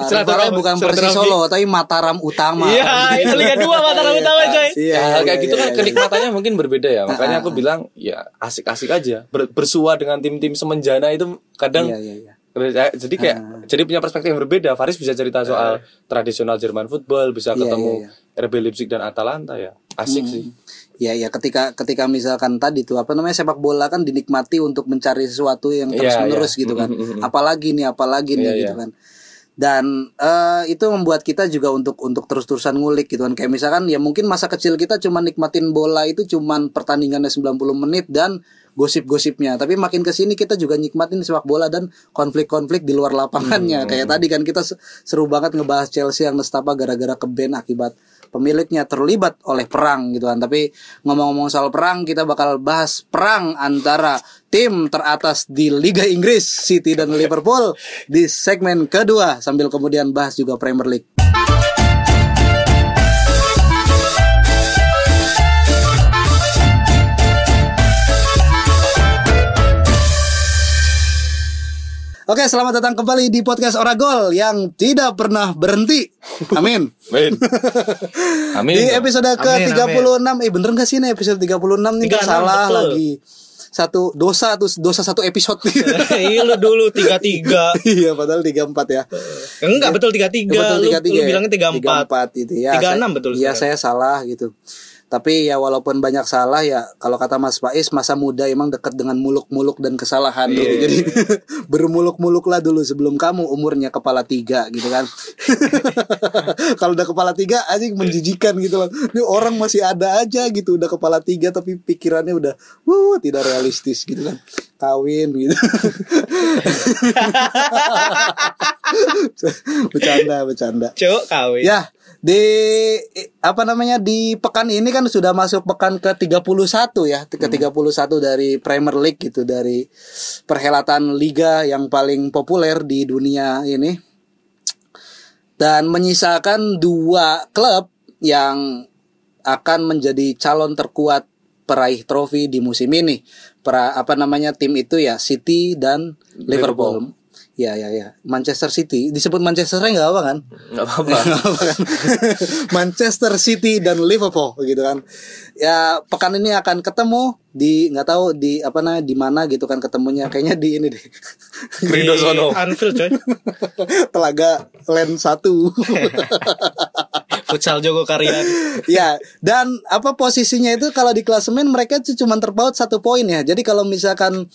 Silaturahmi- [laughs] rivalnya bukan Persis. Solo tapi Mataram Utama. Iya, itu Liga 2 [laughs] Mataram Utama coy. Iya, ya, iya, kayak iya, gitu kan iya, kenikmatannya mungkin berbeda ya. Makanya aku bilang ya asik-asik aja. Ber- bersua dengan tim-tim semenjana itu kadang iya iya iya. Eh, jadi kayak jadi punya perspektif yang berbeda. Faris bisa cerita soal tradisional Jerman football bisa Iya, ketemu iya, RB Leipzig dan Atalanta ya. Asik sih Ya ya ketika ketika misalkan tadi tuh apa namanya sepak bola kan dinikmati untuk mencari sesuatu yang terus Iya, menerus iya. gitu kan. Mm, mm, mm. Apalagi nih apalagi nih Iya, gitu iya. kan. dan eh, itu membuat kita juga untuk untuk terus-terusan ngulik gitu kan kayak misalkan ya mungkin masa kecil kita cuma nikmatin bola itu cuman pertandingannya 90 menit dan gosip-gosipnya tapi makin ke sini kita juga nikmatin sepak bola dan konflik-konflik di luar lapangannya kayak tadi kan kita se- seru banget ngebahas Chelsea yang nestapa gara-gara keben akibat pemiliknya terlibat oleh perang gitu kan. Tapi ngomong-ngomong soal perang kita bakal bahas perang antara tim teratas di Liga Inggris City dan Liverpool di segmen kedua. Sambil kemudian bahas juga Premier League Oke, selamat datang kembali di podcast Oragol yang tidak pernah berhenti. [laughs] Amin. Amin. [laughs] Amin. Di episode Amin, ke-36 Eh bener gak sih ini episode 36 nih 36, salah betul. lagi Satu dosa tuh dosa satu episode [laughs] iya lu dulu tiga tiga Iya padahal 34 ya enggak betul tiga tiga Betul lu, 33 lu ya? bilangnya tiga empat 34 itu ya 36 saya- betul Iya saya salah gitu Tapi ya walaupun banyak salah ya Kalau kata Mas Faiz Masa muda emang dekat dengan muluk-muluk dan kesalahan Iya. gitu. Jadi [laughs] bermuluk-muluk lah dulu Sebelum kamu umurnya kepala tiga gitu kan. [laughs] Kalau udah kepala tiga aja menjijikan gitu loh. Ini orang masih ada aja gitu Udah kepala tiga tapi pikirannya udah Wuh tidak realistis gitu kan. Kawin gitu. [laughs] Bercanda bercanda. Cowok kawin. Ya, di apa namanya di pekan ini kan sudah masuk pekan ke-31 ya, ke-31 dari Premier League gitu dari perhelatan liga yang paling populer di dunia ini. Dan menyisakan dua klub yang akan menjadi calon terkuat peraih trofi di musim ini. Pra, apa namanya tim itu ya City dan Liverpool. Ya ya ya. Manchester City disebut Manchester nggak apa kan? Nggak [laughs] apa-apa. Apa kan? [laughs] Manchester City dan Liverpool gitu kan. Ya pekan ini akan ketemu di nggak tahu di apa namanya di mana gitu kan ketemunya kayaknya di ini deh. [laughs] Di sono. Anfield coy Telaga Land 1. Futsal Jogo Karyan [laughs] ya, dan apa posisinya itu kalau di klasemen mereka cuma terpaut satu poin ya. Jadi kalau misalkan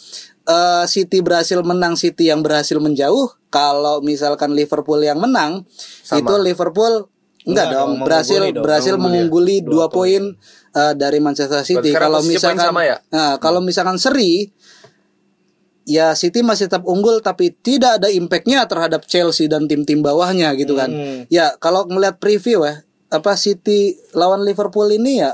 eh, City berhasil menang, City yang berhasil menjauh. Kalau misalkan Liverpool yang menang, itu Liverpool enggak Enggak dong, dong, berhasil mengungguli dong, berhasil mengungguli dua poin eh, dari Manchester City. Kalau misalkan sama ya? Nah, kalau misalkan seri ya City masih tetap unggul tapi tidak ada impactnya terhadap Chelsea dan tim-tim bawahnya gitu kan. Hmm. Ya kalau ngeliat preview ya apa City lawan Liverpool ini ya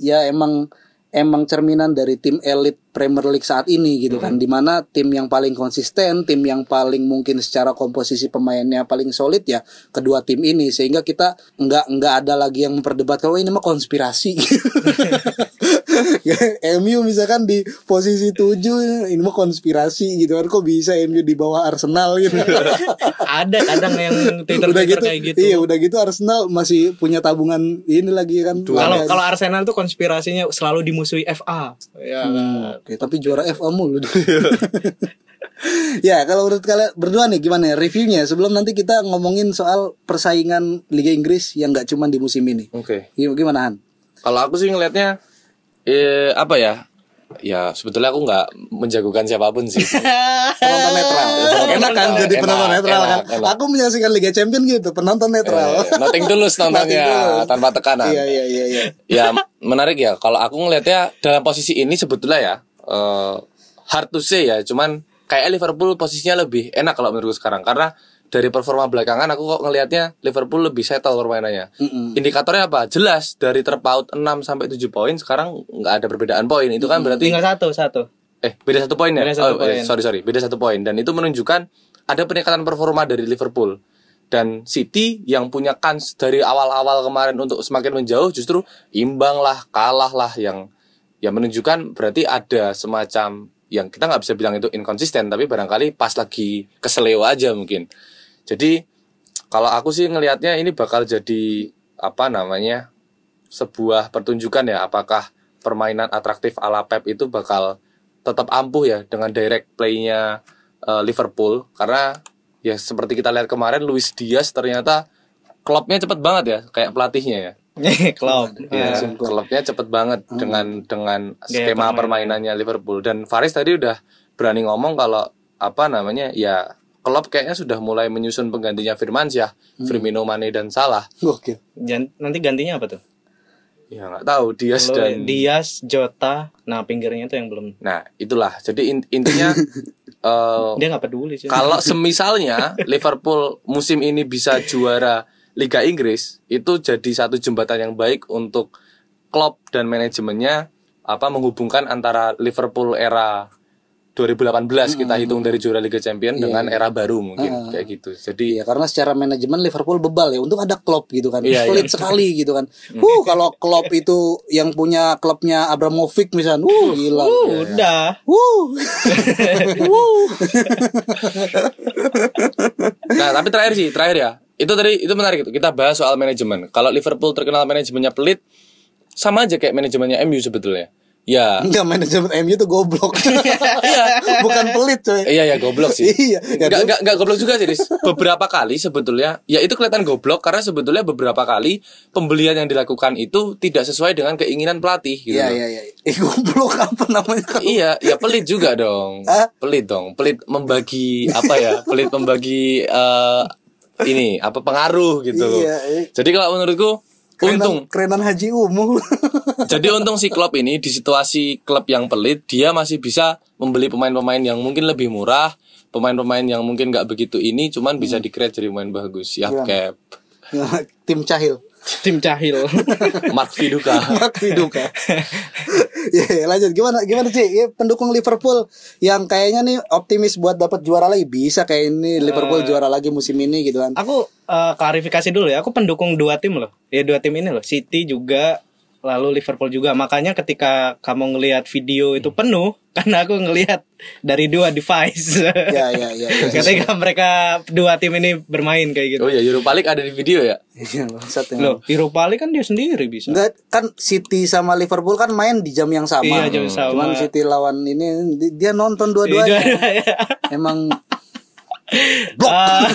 ya emang emang cerminan dari tim elit Premier League saat ini gitu kan. Di mana tim yang paling konsisten tim yang paling mungkin secara komposisi pemainnya paling solid ya kedua tim ini. Sehingga kita nggak nggak ada lagi yang memperdebatkan oh ini mah konspirasi [laughs] [laughs] MU misalkan di posisi 7 ini mah konspirasi gitu kan kok bisa MU di bawah Arsenal gitu [laughs] ada kadang yang Twitter udah gitu, kayak gitu iya udah gitu Arsenal masih punya tabungan ini lagi kan kalau kalau Arsenal tuh konspirasinya selalu dimusuhi FA ya Hmm, Oke, tapi juara FA mulu. [laughs] ya, kalau menurut kalian berdua nih gimana ya reviewnya sebelum nanti kita ngomongin soal persaingan Liga Inggris yang nggak cuma di musim ini. Oke. Gim- Gimana Han? Kalau aku sih ngelihatnya eh apa ya? Ya sebetulnya aku nggak menjagokan siapa pun sih. Penonton netral. [laughs] Enak kan jadi Enak, penonton netral enak, kan. enak. Aku menyaksikan Liga Champion gitu, penonton netral. Eh, nothing tulus Nothing nontonnya tanpa tekanan. Iya iya iya iya. ya menarik ya kalau aku ngelihatnya dalam posisi ini sebetulnya ya eh, hard to say ya cuman kayak Liverpool posisinya lebih enak kalau menurutku sekarang karena dari performa belakangan aku kok ngelihatnya Liverpool lebih settle permainannya. Mm-mm. indikatornya apa? Jelas dari terpaut 6 sampai 7 poin sekarang nggak ada perbedaan poin. Itu kan berarti tinggal satu satu. Eh beda satu poin ya? Beda satu oh, eh, poin. sorry sorry. Beda satu poin. Dan itu menunjukkan ada peningkatan performa dari Liverpool. Dan City yang punya kans dari awal-awal kemarin untuk semakin menjauh justru imbang lah kalah lah yang yang menunjukkan berarti ada semacam yang kita nggak bisa bilang itu inkonsisten tapi barangkali pas lagi keseleo aja mungkin jadi kalau aku sih ngelihatnya ini bakal jadi apa namanya sebuah pertunjukan ya apakah permainan atraktif ala Pep itu bakal tetap ampuh ya dengan direct play-nya eh, Liverpool karena ya seperti kita lihat kemarin Luis Diaz ternyata klubnya cepet banget ya kayak pelatihnya ya. Klopp [laughs] Ya, klub. klubnya cepet banget dengan dengan Gaya skema permainan. permainannya Liverpool dan Faris tadi udah berani ngomong kalau apa namanya ya Klopp kayaknya sudah mulai menyusun penggantinya Firmansyah, Firmino, Mane dan Salah. Jan- nanti gantinya apa tuh? Ya nggak tahu Dias Lo, dan Dias, Jota, nah pinggirnya tuh yang belum. Nah, itulah. Jadi in- intinya [laughs] eh, Dia nggak peduli sih. kalau [laughs] semisalnya Liverpool musim ini bisa juara Liga Inggris, itu jadi satu jembatan yang baik untuk Klopp dan manajemennya apa menghubungkan antara Liverpool era 2018 kita hitung dari juara Liga Champion dengan era baru mungkin kayak gitu. Jadi Iya karena secara manajemen Liverpool bebal ya. Untung ada Klopp gitu kan. Iya, Pelit sekali gitu kan. Uh kalau Klopp itu yang punya klubnya Abramovich misalnya, uh gila. Uh, udah. Uh. [laughs] uh. Nah, tapi terakhir sih, terakhir ya. Itu tadi itu menarik itu. Kita bahas soal manajemen. Kalau Liverpool terkenal manajemennya pelit, sama aja kayak manajemennya MU sebetulnya. Ya. Enggak manajemen MU tuh goblok. [laughs] Bukan pelit coy. Iya ya goblok sih. Iya, ya, Enggak enggak enggak goblok juga sih, Riz. Beberapa kali sebetulnya ya itu kelihatan goblok karena sebetulnya beberapa kali pembelian yang dilakukan itu tidak sesuai dengan keinginan pelatih gitu. Iya iya iya. Eh goblok apa namanya? Iya, ya pelit juga dong. Hah? Pelit dong. Pelit membagi apa ya? Pelit membagi eh, ini apa pengaruh gitu. Iya, iya. Jadi kalau menurutku untung Kerenan, kerenan Haji Umul. [laughs] Jadi untung si klub ini di situasi klub yang pelit dia masih bisa membeli pemain-pemain yang mungkin lebih murah, pemain-pemain yang mungkin nggak begitu ini, cuman bisa di create jadi pemain bagus. Ya cap, Tim Cahil. Tim Cahil. [laughs] Mark Viduka. Mark Viduka. ya lanjut gimana gimana sih ya, pendukung Liverpool yang kayaknya nih optimis buat dapat juara lagi bisa kayak ini Liverpool juara lagi musim ini gitu kan. Aku eh, klarifikasi dulu ya. Aku pendukung dua tim loh. Ya dua tim ini loh. City juga lalu Liverpool juga. Makanya ketika kamu ngelihat video itu penuh [laughs] karena aku ngelihat dari dua device. [laughs] Ya ya ya. ya. ketika mereka dua tim ini bermain kayak gitu. Oh ya Europa League ada di video ya? Iya, emang. Loh, Europa League kan dia sendiri bisa. Enggak kan City sama Liverpool kan main di jam yang sama. Iya, jam yang sama. Cuman City lawan ini di- dia nonton dua-duanya. [laughs] Emang Eh,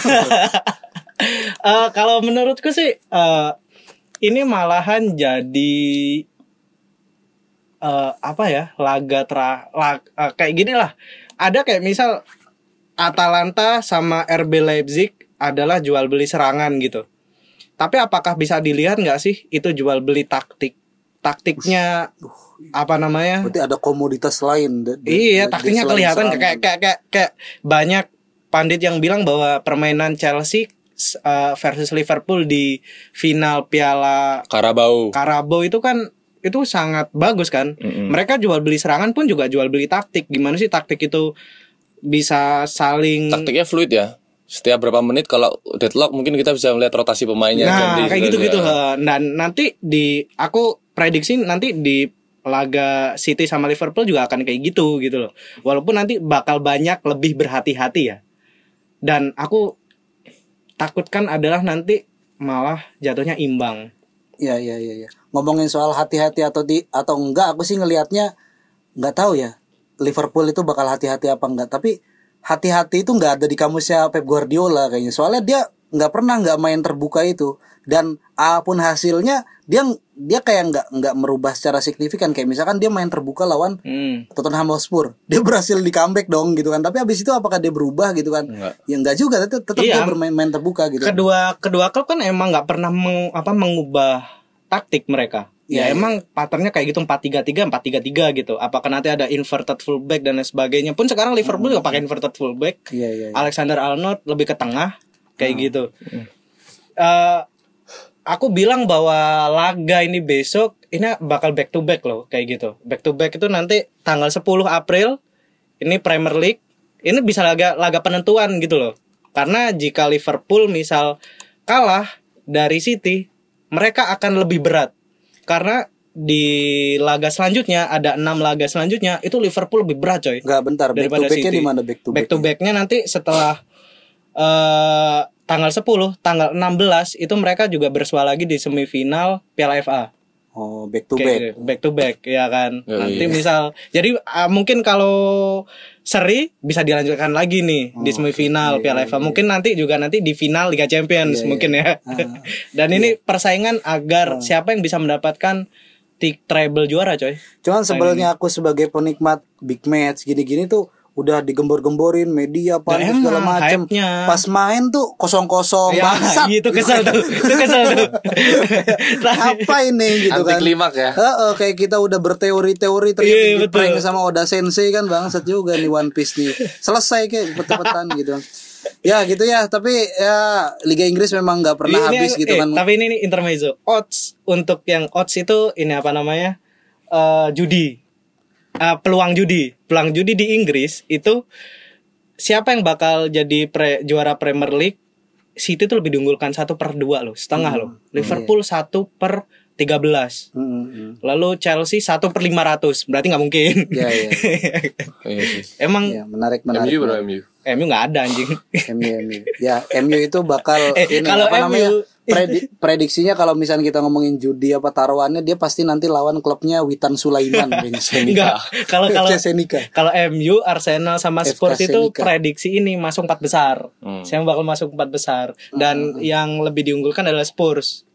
eh, kalau menurutku sih eh, ini malahan jadi eh, apa ya laga tra lag- eh, kayak gini lah ada kayak misal Atalanta sama RB Leipzig adalah jual beli serangan gitu tapi apakah bisa dilihat nggak sih itu jual beli taktik taktiknya apa namanya berarti ada komoditas lain. da- Iya, taktiknya kelihatan serangan. kayak kayak kayak kayak banyak pandit yang bilang bahwa permainan Chelsea uh, versus Liverpool di final Piala Karabau. Carabao itu kan itu sangat bagus kan. Mm-mm. Mereka jual beli serangan pun juga jual beli taktik. Gimana sih taktik itu bisa saling Taktiknya fluid ya. Setiap berapa menit kalau deadlock mungkin kita bisa melihat rotasi pemainnya Nah, ganti, kayak gitu gitu-gitu. Dan nanti di aku prediksi nanti di laga City sama Liverpool juga akan kayak gitu gitu loh. Walaupun nanti bakal banyak lebih berhati-hati ya. Dan aku takutkan adalah nanti malah jatuhnya imbang. Iya iya iya. Ya. Ngomongin soal hati-hati atau di atau enggak, aku sih ngelihatnya nggak tahu ya. Liverpool itu bakal hati-hati apa enggak. Tapi hati-hati itu nggak ada di kamusnya Pep Guardiola kayaknya. Soalnya dia nggak pernah nggak main terbuka itu. Dan apa pun hasilnya dia dia kayak nggak nggak merubah secara signifikan. Kayak misalkan dia main terbuka lawan Hmm. Tottenham Hotspur. [laughs] Dia berhasil di comeback dong gitu kan. Tapi habis itu apakah dia berubah gitu kan? Enggak. Ya enggak juga. Tetap, tetap Iya. dia bermain main terbuka gitu. Kedua kedua klub kan emang nggak pernah meng- apa mengubah taktik mereka. Ya Iya, emang patternnya kayak gitu 4-3-3 4-3-3 gitu. Apakah nanti ada inverted fullback dan lain sebagainya. Pun sekarang Liverpool juga pakai inverted fullback. Iya iya. iya. Alexander Arnold lebih ke tengah kayak gitu. Eh, aku bilang bahwa laga ini besok ini bakal back to back loh kayak gitu. Back to back itu nanti tanggal 10 April ini Premier League. Ini bisa laga laga penentuan gitu loh. Karena jika Liverpool misal kalah dari City, mereka akan lebih berat. Karena di laga selanjutnya ada enam laga selanjutnya itu Liverpool lebih berat coy Enggak bentar. Back to backnya di mana back to back to backnya nanti setelah eh tanggal 10, tanggal 16 itu mereka juga bersua lagi di semifinal Piala FA. Oh, back to back. gitu, back to back ya kan. Ya, nanti iya. misal jadi ah, mungkin kalau seri bisa dilanjutkan lagi nih di Oh, semifinal iya, Piala FA. Mungkin nanti juga nanti di final Liga Champions Iya, mungkin ya. Ah. [laughs] Dan ini persaingan agar siapa yang bisa mendapatkan tik treble juara coy. Cuman sebelumnya aku sebagai penikmat big match gini-gini tuh udah digembor-gemborin media apa segala macem hype-nya. pas main tuh kosong-kosong Ya, bangsat itu kesel tuh. Itu [laughs] kesel tuh. apa ini gitu Anti kan klimak ya. Heeh, kayak kita udah berteori-teori ternyata Iya, di betul. prank sama Oda Sensei kan bangsat juga nih One Piece nih. Selesai kayak cepet-cepetan gitu. Ya gitu ya, tapi ya Liga Inggris memang nggak pernah Ini- habis gitu eh, kan. Tapi ini nih intermezzo. Odds untuk yang odds itu ini apa namanya? Eh, judi. Eh, peluang judi. Peluang judi di Inggris itu siapa yang bakal jadi pre- juara Premier League? City tuh lebih diunggulkan satu per dua loh, setengah Hmm. loh. Liverpool satu per 13 Mm, mm, mm. Lalu Chelsea satu per 500 Berarti nggak mungkin ya. Iya [laughs] sih. Emang Ya, menarik menarik. MU bro MU. MU nggak ada anjing MU MU. Ya, MU itu bakal [laughs] Eh, ini kalau apa namanya? MU [laughs] predi- prediksinya kalau misalnya kita ngomongin judi apa taruhannya dia pasti nanti lawan klubnya Witan Sulaiman. [laughs] Enggak Kalau kalau Senika. Kalau MU, Arsenal sama FK Spurs itu Senika. prediksi ini masuk empat besar. Hmm. Saya bakal masuk empat besar dan yang lebih diunggulkan adalah Spurs.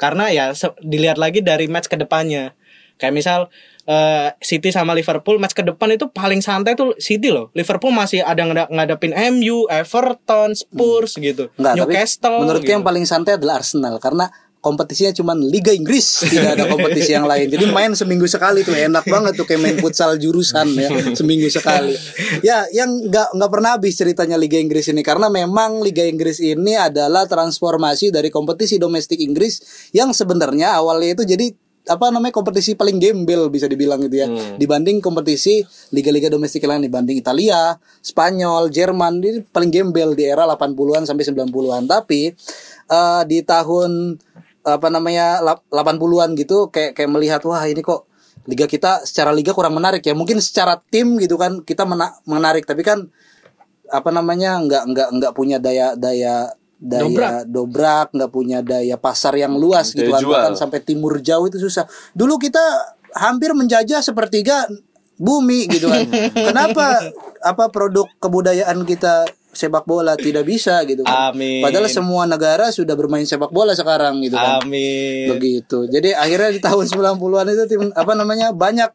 Karena ya dilihat lagi dari match ke depannya. Kayak misal eh, City sama Liverpool match ke depan itu paling santai tuh City loh. Liverpool masih ada ngada- ngadapin MU, Everton, Spurs gitu. Enggak, tapi Newcastle. menurutku gitu. yang paling santai adalah Arsenal karena kompetisinya cuma Liga Inggris, [laughs] tidak ada kompetisi yang lain. Jadi main seminggu sekali tuh enak banget tuh kayak main futsal jurusan ya, seminggu sekali. Ya, yang nggak nggak pernah habis ceritanya Liga Inggris ini karena memang Liga Inggris ini adalah transformasi dari kompetisi domestik Inggris yang sebenarnya awalnya itu jadi apa namanya kompetisi paling gembel bisa dibilang gitu ya. Dibanding kompetisi liga-liga domestik lain dibanding Italia, Spanyol, Jerman ini paling gembel di era 80-an sampai 90-an tapi eh, di tahun apa namanya lap- 80-an gitu kayak kayak melihat wah ini kok liga kita secara liga kurang menarik ya. Mungkin secara tim gitu kan kita mena- menarik. Tapi kan apa namanya nggak nggak nggak punya daya daya daya Dobrak. dobrak nggak punya daya pasar yang luas gitu Daya kan jual. bahkan sampai timur jauh itu susah dulu kita hampir menjajah sepertiga bumi gitu kan [laughs] kenapa apa produk kebudayaan kita sepak bola tidak bisa gitu kan Amin. padahal semua negara sudah bermain sepak bola sekarang gitu kan Amin. begitu jadi akhirnya di tahun 90-an itu tim apa namanya banyak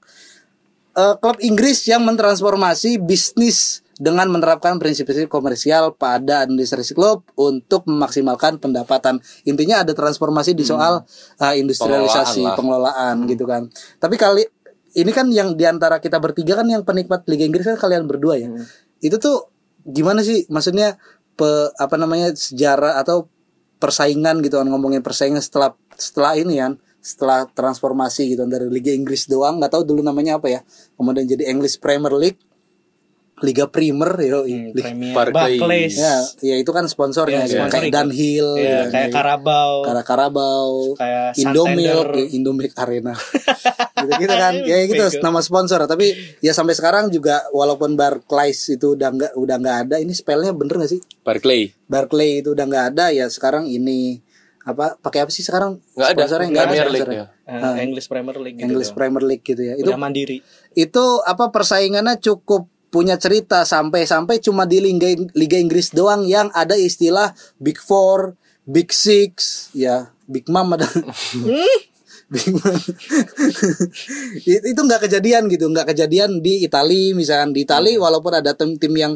eh, klub Inggris yang mentransformasi bisnis dengan menerapkan prinsip-prinsip komersial pada administrasi klub untuk memaksimalkan pendapatan. Intinya ada transformasi di soal eh, industrialisasi, pengelolaan, Pengelolaan lah. gitu kan. Tapi kali ini kan yang di antara kita bertiga kan yang penikmat Liga Inggris kan kalian berdua ya. Itu tuh gimana sih? Maksudnya pe, apa namanya sejarah atau persaingan gitu kan ngomongin persaingan setelah setelah ini kan setelah transformasi gitu dari Liga Inggris doang nggak tahu dulu namanya apa ya kemudian jadi English Premier League Liga Primer yo Hmm, Barclays. Ya ya itu kan sponsornya Iya, gitu. sponsor kayak. Dunhill Iya, gitu, kayak Carabao. Kara Karabau, Kayak Indomilk, ya, Indomilk Arena. [laughs] gitu, gitu kan. [laughs] Ya gitu Bego. nama sponsor, tapi ya sampai sekarang juga walaupun Barclays itu udah nggak udah nggak ada, ini spellnya bener gak sih? Barclay. Barclay itu udah nggak ada ya sekarang ini apa pakai apa sih sekarang? Nggak ada. Sponsornya nggak ada Premier League sponsornya. ya. Eh, English Premier League gitu. English doang. Premier League gitu ya. Itu Udah mandiri. itu apa persaingannya cukup punya cerita sampai-sampai cuma di Liga, Liga Inggris doang yang ada istilah Big Four, Big Six, ya Big Mom ada. [laughs] Big Mom. [laughs] itu nggak kejadian gitu, nggak kejadian di Itali misalkan di Itali walaupun ada tim-tim yang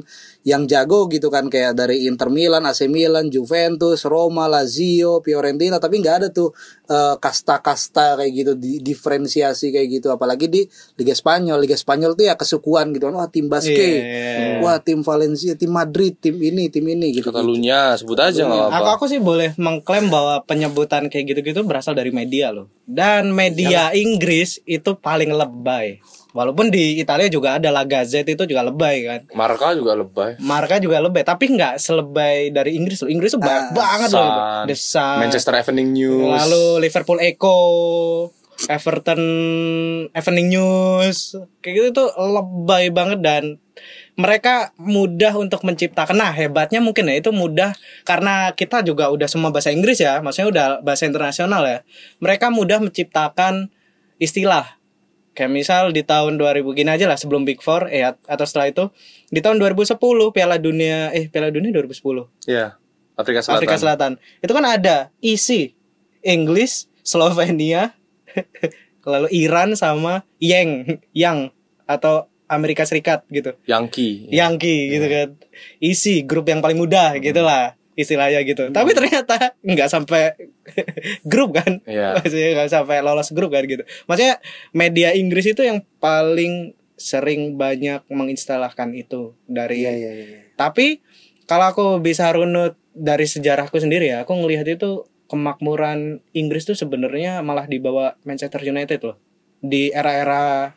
yang jago gitu kan kayak dari Inter Milan, AC Milan, Juventus, Roma, Lazio, Fiorentina tapi nggak ada tuh eh, kasta-kasta kayak gitu di diferensiasi kayak gitu apalagi di Liga Spanyol Liga Spanyol tuh ya kesukuan gitu kan wah tim basket Iya. wah tim Valencia tim Madrid tim ini tim ini gitu Katalunya sebut aja nggak Aku apa. aku sih boleh mengklaim bahwa penyebutan kayak gitu-gitu berasal dari media loh. Dan media Inggris itu paling lebay. Walaupun di Italia juga ada La Gazzetta itu juga lebay kan. Marka juga lebay. Marka juga lebay, tapi nggak selebay dari Inggris loh. Inggris tuh banyak banget loh. The Sun. Manchester Evening News. Lalu Liverpool Echo, Everton Evening News, kayak gitu tuh lebay banget dan mereka mudah untuk menciptakan. Nah hebatnya mungkin ya itu mudah karena kita juga udah semua bahasa Inggris ya, maksudnya udah bahasa internasional ya. Mereka mudah menciptakan istilah. Kayak misal di tahun 2000 gini aja lah sebelum Big Four eh atau setelah itu di tahun 2010 Piala Dunia eh Piala Dunia 2010 Iya. Afrika Selatan. Afrika Selatan. Itu kan ada isi English, Slovenia, [laughs] lalu Iran sama Yang, Yang atau Amerika Serikat gitu. Yankee. Yankee gitu kan. Isi grup yang paling mudah gitu lah istilahnya gitu. Tapi ternyata nggak sampai [laughs] grup kan. Iya. Maksudnya nggak sampai lolos grup kan gitu. Maksudnya media Inggris itu yang paling sering banyak menginstalahkan itu dari Iya iya iya. tapi kalau aku bisa runut dari sejarahku sendiri ya, aku ngelihat itu kemakmuran Inggris tuh sebenarnya malah dibawa Manchester United loh di era-era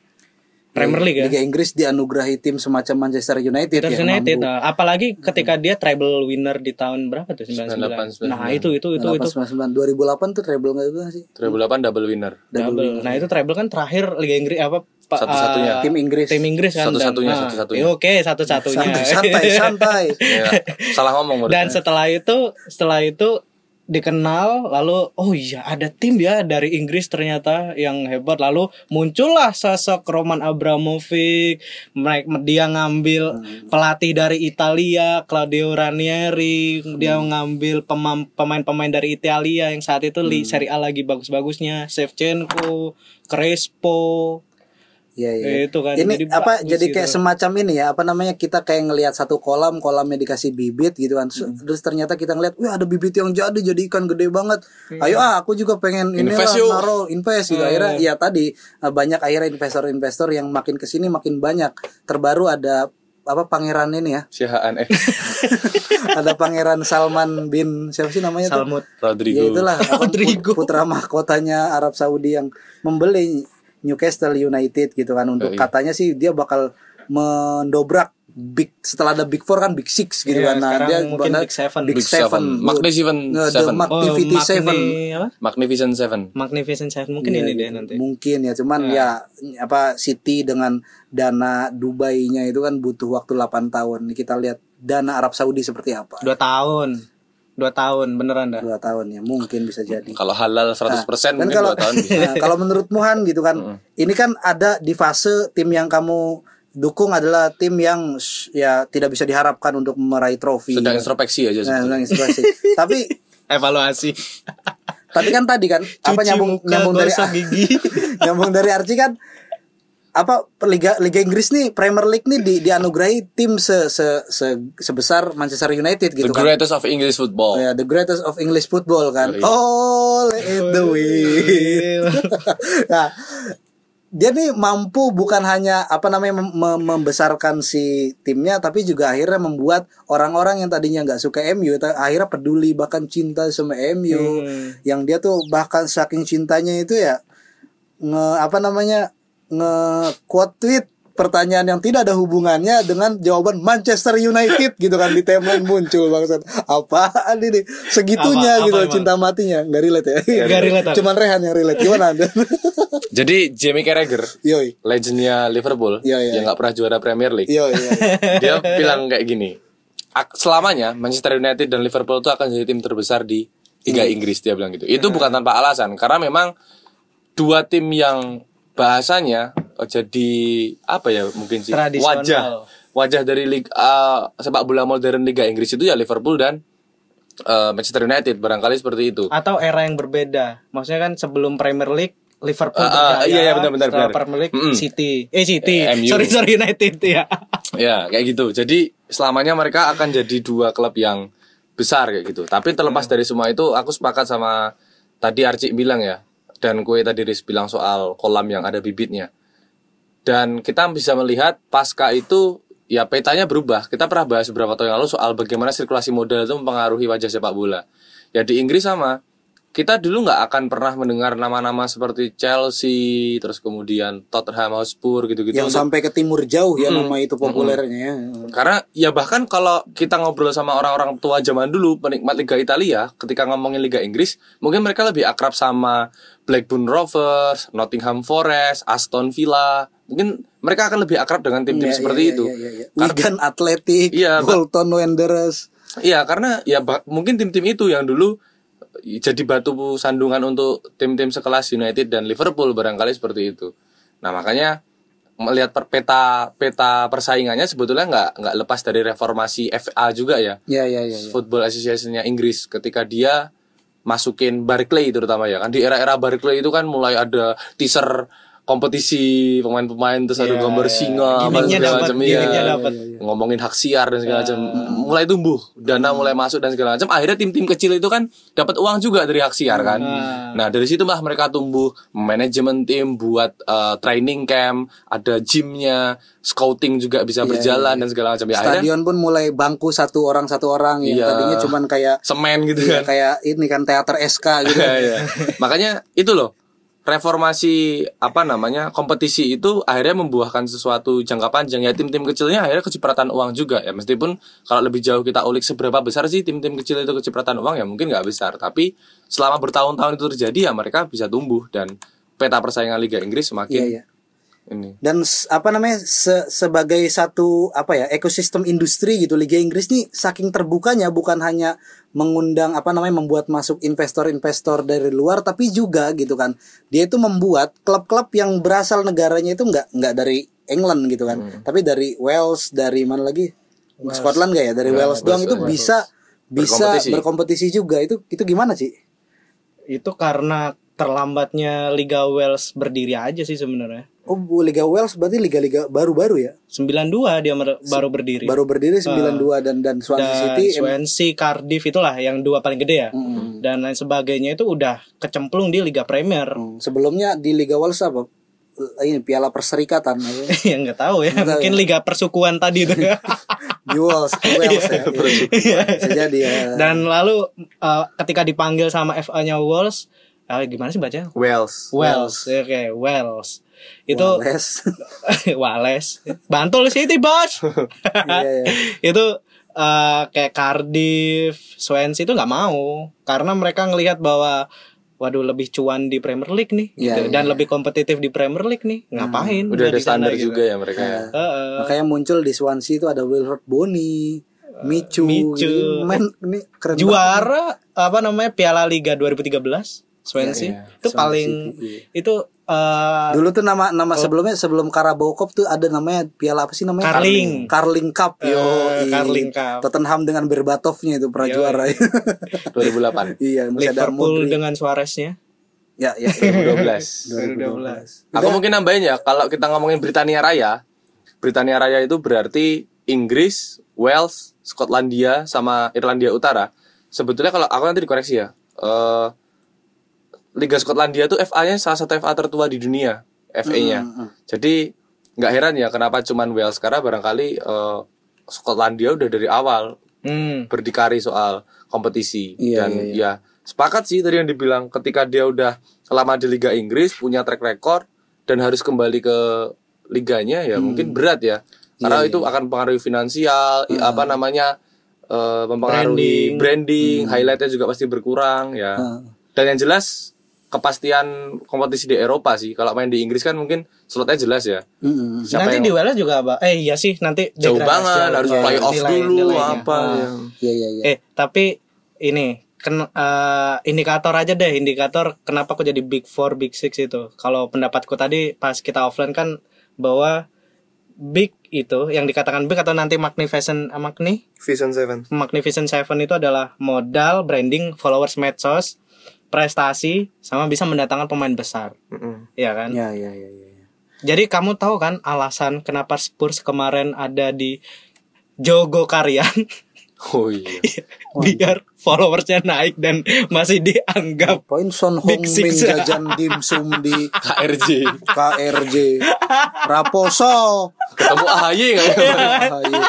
Premier League ya. Liga Inggris dianugerahi tim semacam Manchester United Manchester yang United, mampu. nah, apalagi ketika dia treble winner di tahun berapa tuh 99. 98, Nah, itu itu itu itu 899 2008 tuh treble nggak itu sih? 2008 double winner. double. Nah, itu treble kan terakhir Liga Inggris apa Pak, Satu-satunya. eh, Tim Inggris. tim Inggris kan Satu-satunya, nah, satu-satunya. ya Oke, satu-satunya. Santai santai santai. [laughs] Ya, salah ngomong [laughs] Dan setelah itu, setelah itu dikenal, lalu oh iya ada tim ya dari Inggris ternyata yang hebat. Lalu muncullah sosok Roman Abramovich. Mereka dia ngambil pelatih dari Italia, Claudio Ranieri. Dia ngambil pemam- pemain-pemain dari Italia yang saat itu di Serie A lagi bagus-bagusnya, Shevchenko, Crespo. Iya iya. Ya, itu kan. Ini Jadi apa bagus jadi gitu. kayak semacam ini ya apa namanya kita kayak ngelihat satu kolam kolamnya dikasih bibit gitu kan Hmm. Terus- terus ternyata kita ngelihat wah ada bibit yang jadi jadi ikan gede banget ayo ah aku juga pengen Invest yuk. naruh invest gitu akhirnya ya tadi eh, banyak akhirnya investor-investor yang makin ke sini makin banyak terbaru ada apa pangeran ini ya Siahaan eh [laughs] ada pangeran Salman bin siapa sih namanya tuh Salmut. Rodrigo. Ya itulah [laughs] Rodrigo. put- putra mahkotanya Arab Saudi yang membeli Newcastle United gitu kan untuk Oh, iya. katanya sih dia bakal mendobrak big setelah ada big four kan big six gitu Iya, kan nah sekarang dia mungkin benar- big seven. big Big seven, Seven. Magnificent Nah, the Seven. Magnificent Oh, Seven apa? Magnificent Seven. Magnificent Seven mungkin Iya, ini deh nanti. mungkin ya cuman ya apa City dengan dana Dubai-nya itu kan butuh waktu 8 tahun Nih kita lihat dana Arab Saudi seperti apa Dua tahun. Dua tahun beneran dah. dua tahun ya mungkin bisa jadi Kalau halal 100% Dan mungkin kalau 2 tahun bisa. [laughs] nah, kalau menurut Muhan gitu kan, ini kan ada di fase tim yang kamu dukung adalah tim yang ya tidak bisa diharapkan untuk meraih trofi. Sedang introspeksi aja Nah, sedang inspirasi. [laughs] tapi Evaluasi. tapi kan tadi kan apa Cuci nyambung muka, nyambung dari gigi. [laughs] nyambung dari Archie kan apa liga liga Inggris nih Premier League nih di, dianugerahi tim se, se, se- sebesar Manchester United gitu The kan. greatest of English football. Ya, the greatest of English football kan. Oh, let it the win. [laughs] nah, dia nih mampu bukan hanya apa namanya mem- mem- membesarkan si timnya tapi juga akhirnya membuat orang-orang yang tadinya nggak suka MU akhirnya peduli bahkan cinta sama MU Hmm. yang dia tuh bahkan saking cintanya itu ya nge apa namanya nge quote tweet pertanyaan yang tidak ada hubungannya dengan jawaban Manchester United [laughs] gitu kan di timeline muncul bangsat apaan ini? Segitunya Apa- apa gitu emang? cinta matinya. Nggak relate ya? Nggak relate, cuman Rehan yang relate. Gimana anda? [laughs] Jadi Jamie Carragher, yoi. legendnya Liverpool, Iya, iya, yang nggak pernah juara Premier League, yoi yoi. [laughs] dia bilang kayak gini. "Ak- Selamanya Manchester United dan Liverpool itu akan jadi tim terbesar di Liga Inggris dia bilang gitu. Itu bukan tanpa alasan karena memang dua tim yang bahasanya oh, jadi apa ya mungkin sih wajah wajah dari liga uh, sepak bola modern Liga Inggris itu ya Liverpool dan uh, Manchester United barangkali seperti itu. Atau era yang berbeda. Maksudnya kan sebelum Premier League Liverpool ah, berjaya, iya, iya, benar, benar, setelah benar. Premier League Mm-mm. City. Eh City. Eh, MU. Sorry sorry United ya. [laughs] Ya, kayak gitu. Jadi selamanya mereka akan jadi dua klub yang besar kayak gitu. Tapi terlepas dari semua itu, aku sepakat sama tadi Arci bilang ya, dan kue tadi Riz bilang soal kolam yang ada bibitnya. Dan kita bisa melihat pasca itu ya petanya berubah. Kita pernah bahas beberapa tahun yang lalu soal bagaimana sirkulasi modal itu mempengaruhi wajah sepak bola. Ya di Inggris sama. Kita dulu nggak akan pernah mendengar nama-nama seperti Chelsea, terus kemudian Tottenham Hotspur gitu-gitu. yang untuk- sampai ke timur jauh ya nama itu populernya ya. karena ya bahkan kalau kita ngobrol sama orang-orang tua zaman dulu penikmat Liga Italia, ketika ngomongin Liga Inggris, mungkin mereka lebih akrab sama Blackburn Rovers, Nottingham Forest, Aston Villa. Mungkin mereka akan lebih akrab dengan tim-tim Iya, seperti iya, itu. iya, iya, iya. Wigan Athletic, Pak. Bolton Wanderers. Iya, karena ya mungkin tim-tim itu yang dulu jadi batu sandungan untuk tim-tim sekelas United dan Liverpool barangkali seperti itu. Nah makanya melihat per peta peta persaingannya sebetulnya nggak nggak lepas dari reformasi FA juga ya. Ya ya ya. ya. Football Association-nya Inggris ketika dia masukin Barclay terutama ya kan di era-era Barclay itu kan mulai ada teaser kompetisi pemain-pemain terus ada Iya, gambar iya. singa apa segala macam iya. dapat. ngomongin hak siar dan segala macam mulai tumbuh dana mulai masuk dan segala macam akhirnya tim-tim kecil itu kan dapat uang juga dari hak siar kan nah dari situ lah mereka tumbuh manajemen tim buat eh, training camp ada gymnya scouting juga bisa berjalan dan segala macam ya akhirnya Stadion pun mulai bangku satu orang satu orang yang Iya. tadinya cuman kayak semen gitu ya, kan kayak ini kan teater SK gitu. [laughs] Iya, iya. Makanya itu loh reformasi apa namanya kompetisi itu akhirnya membuahkan sesuatu jangka panjang. Ya tim-tim kecilnya akhirnya kecipratan uang juga. Ya meskipun kalau lebih jauh kita ulik seberapa besar sih tim-tim kecil itu kecipratan uang ya mungkin nggak besar. Tapi selama bertahun-tahun itu terjadi ya mereka bisa tumbuh dan peta persaingan Liga Inggris semakin Iya, iya. Ini. Dan apa namanya se- sebagai satu apa ya ekosistem industri gitu Liga Inggris nih saking terbukanya bukan hanya mengundang apa namanya membuat masuk investor-investor dari luar tapi juga gitu kan. Dia itu membuat klub-klub yang berasal negaranya itu nggak nggak dari England gitu kan. Tapi dari Wales dari mana lagi? Scotland gak ya? Dari Wales doang. Itu bisa bisa Berkompetisi. berkompetisi juga. Itu itu gimana sih Itu karena terlambatnya Liga Wales berdiri aja sih sebenarnya. Oh Liga Wales berarti liga-liga baru-baru ya 92 dia mer- baru berdiri. baru berdiri 92 dan dan Swansea dan City Swansea, Cardiff itulah yang dua paling gede ya. Dan lain sebagainya itu udah kecemplung di Liga Premier. Hmm, sebelumnya di Liga Wales apa? Ini Piala Perserikatan apa? [laughs] ya nggak tahu ya, mungkin Liga Persukuan tadi itu. [laughs] di Wales, Wales ya. [laughs] Iya. Bisa jadi ya. Dan lalu uh, ketika dipanggil sama FA-nya Wales, ah, gimana sih bacanya? Wales Wales, oke Wales. Itu Wales. [laughs] Wales. Bantul City bos. [laughs] Iya, iya. itu eh, kayak Cardiff, Swansea itu nggak mau karena mereka ngelihat bahwa waduh lebih cuan di Premier League nih Iya, gitu. iya, dan lebih kompetitif di Premier League nih ngapain udah ada standar gitu. juga ya mereka ya. Heeh. Makanya muncul di Swansea itu ada Wilfred Bony, Michu, Michu. gitu. Men, ini keren banget. juara apa namanya Piala Liga 2013 Swansea Iya, itu paling itu eh, Dulu tuh nama nama sebelumnya sebelum Carabao Cup tuh ada namanya piala apa sih namanya? Carling. Carling Cup. Yo, Eh, Carling Cup. Tottenham dengan Berbatovnya itu pernah Yo, juara. [laughs] 2008 iya, masih ada Liverpool dengan Suareznya Ya, ya. ya. 2012 2012 Aku mungkin nambahin ya, kalau kita ngomongin Britania Raya, Britania Raya itu berarti Inggris, Wales, Skotlandia, sama Irlandia Utara. Sebetulnya kalau aku nanti dikoreksi ya, eh, Liga Skotlandia tuh FA-nya salah satu FA tertua di dunia, FA-nya. Jadi nggak heran ya kenapa cuman Wales karena barangkali eh, Skotlandia udah dari awal hmm. berdikari soal kompetisi. Iya, dan iya, iya. ya sepakat sih tadi yang dibilang ketika dia udah lama di Liga Inggris punya track record dan harus kembali ke liganya ya mungkin berat ya. Karena Iya, itu akan mempengaruhi finansial i- apa namanya eh, mempengaruhi Branding. branding, highlightnya juga pasti berkurang ya. Dan yang jelas kepastian kompetisi di Eropa sih kalau main di Inggris kan mungkin slotnya jelas ya. Siapa nanti yang- di Wales juga apa eh iya sih nanti jauh banget jauh. harus play off nilai- dulu apa ya. Iya, iya, iya. Eh, tapi ini ken, eh, indikator aja deh, indikator kenapa kok jadi Big Four, Big Six itu. Kalau pendapatku tadi pas kita offline kan bahwa Big itu yang dikatakan Big atau nanti Magnificent eh, Magni Vision Seven Magnificent Seven itu adalah modal, branding, followers medsos, prestasi, sama bisa mendatangkan pemain besar. Iya kan? Iya, iya, iya, iya. Jadi kamu tahu kan alasan kenapa Spurs kemarin ada di Jogo Karyan? [laughs] Oh [laughs] iya. biar followersnya naik dan masih dianggap Poin Son Hong. Min jajan dimsum di KRJ KRJ [laughs] Raposo ketemu AHY nggak ya? Ah, iya.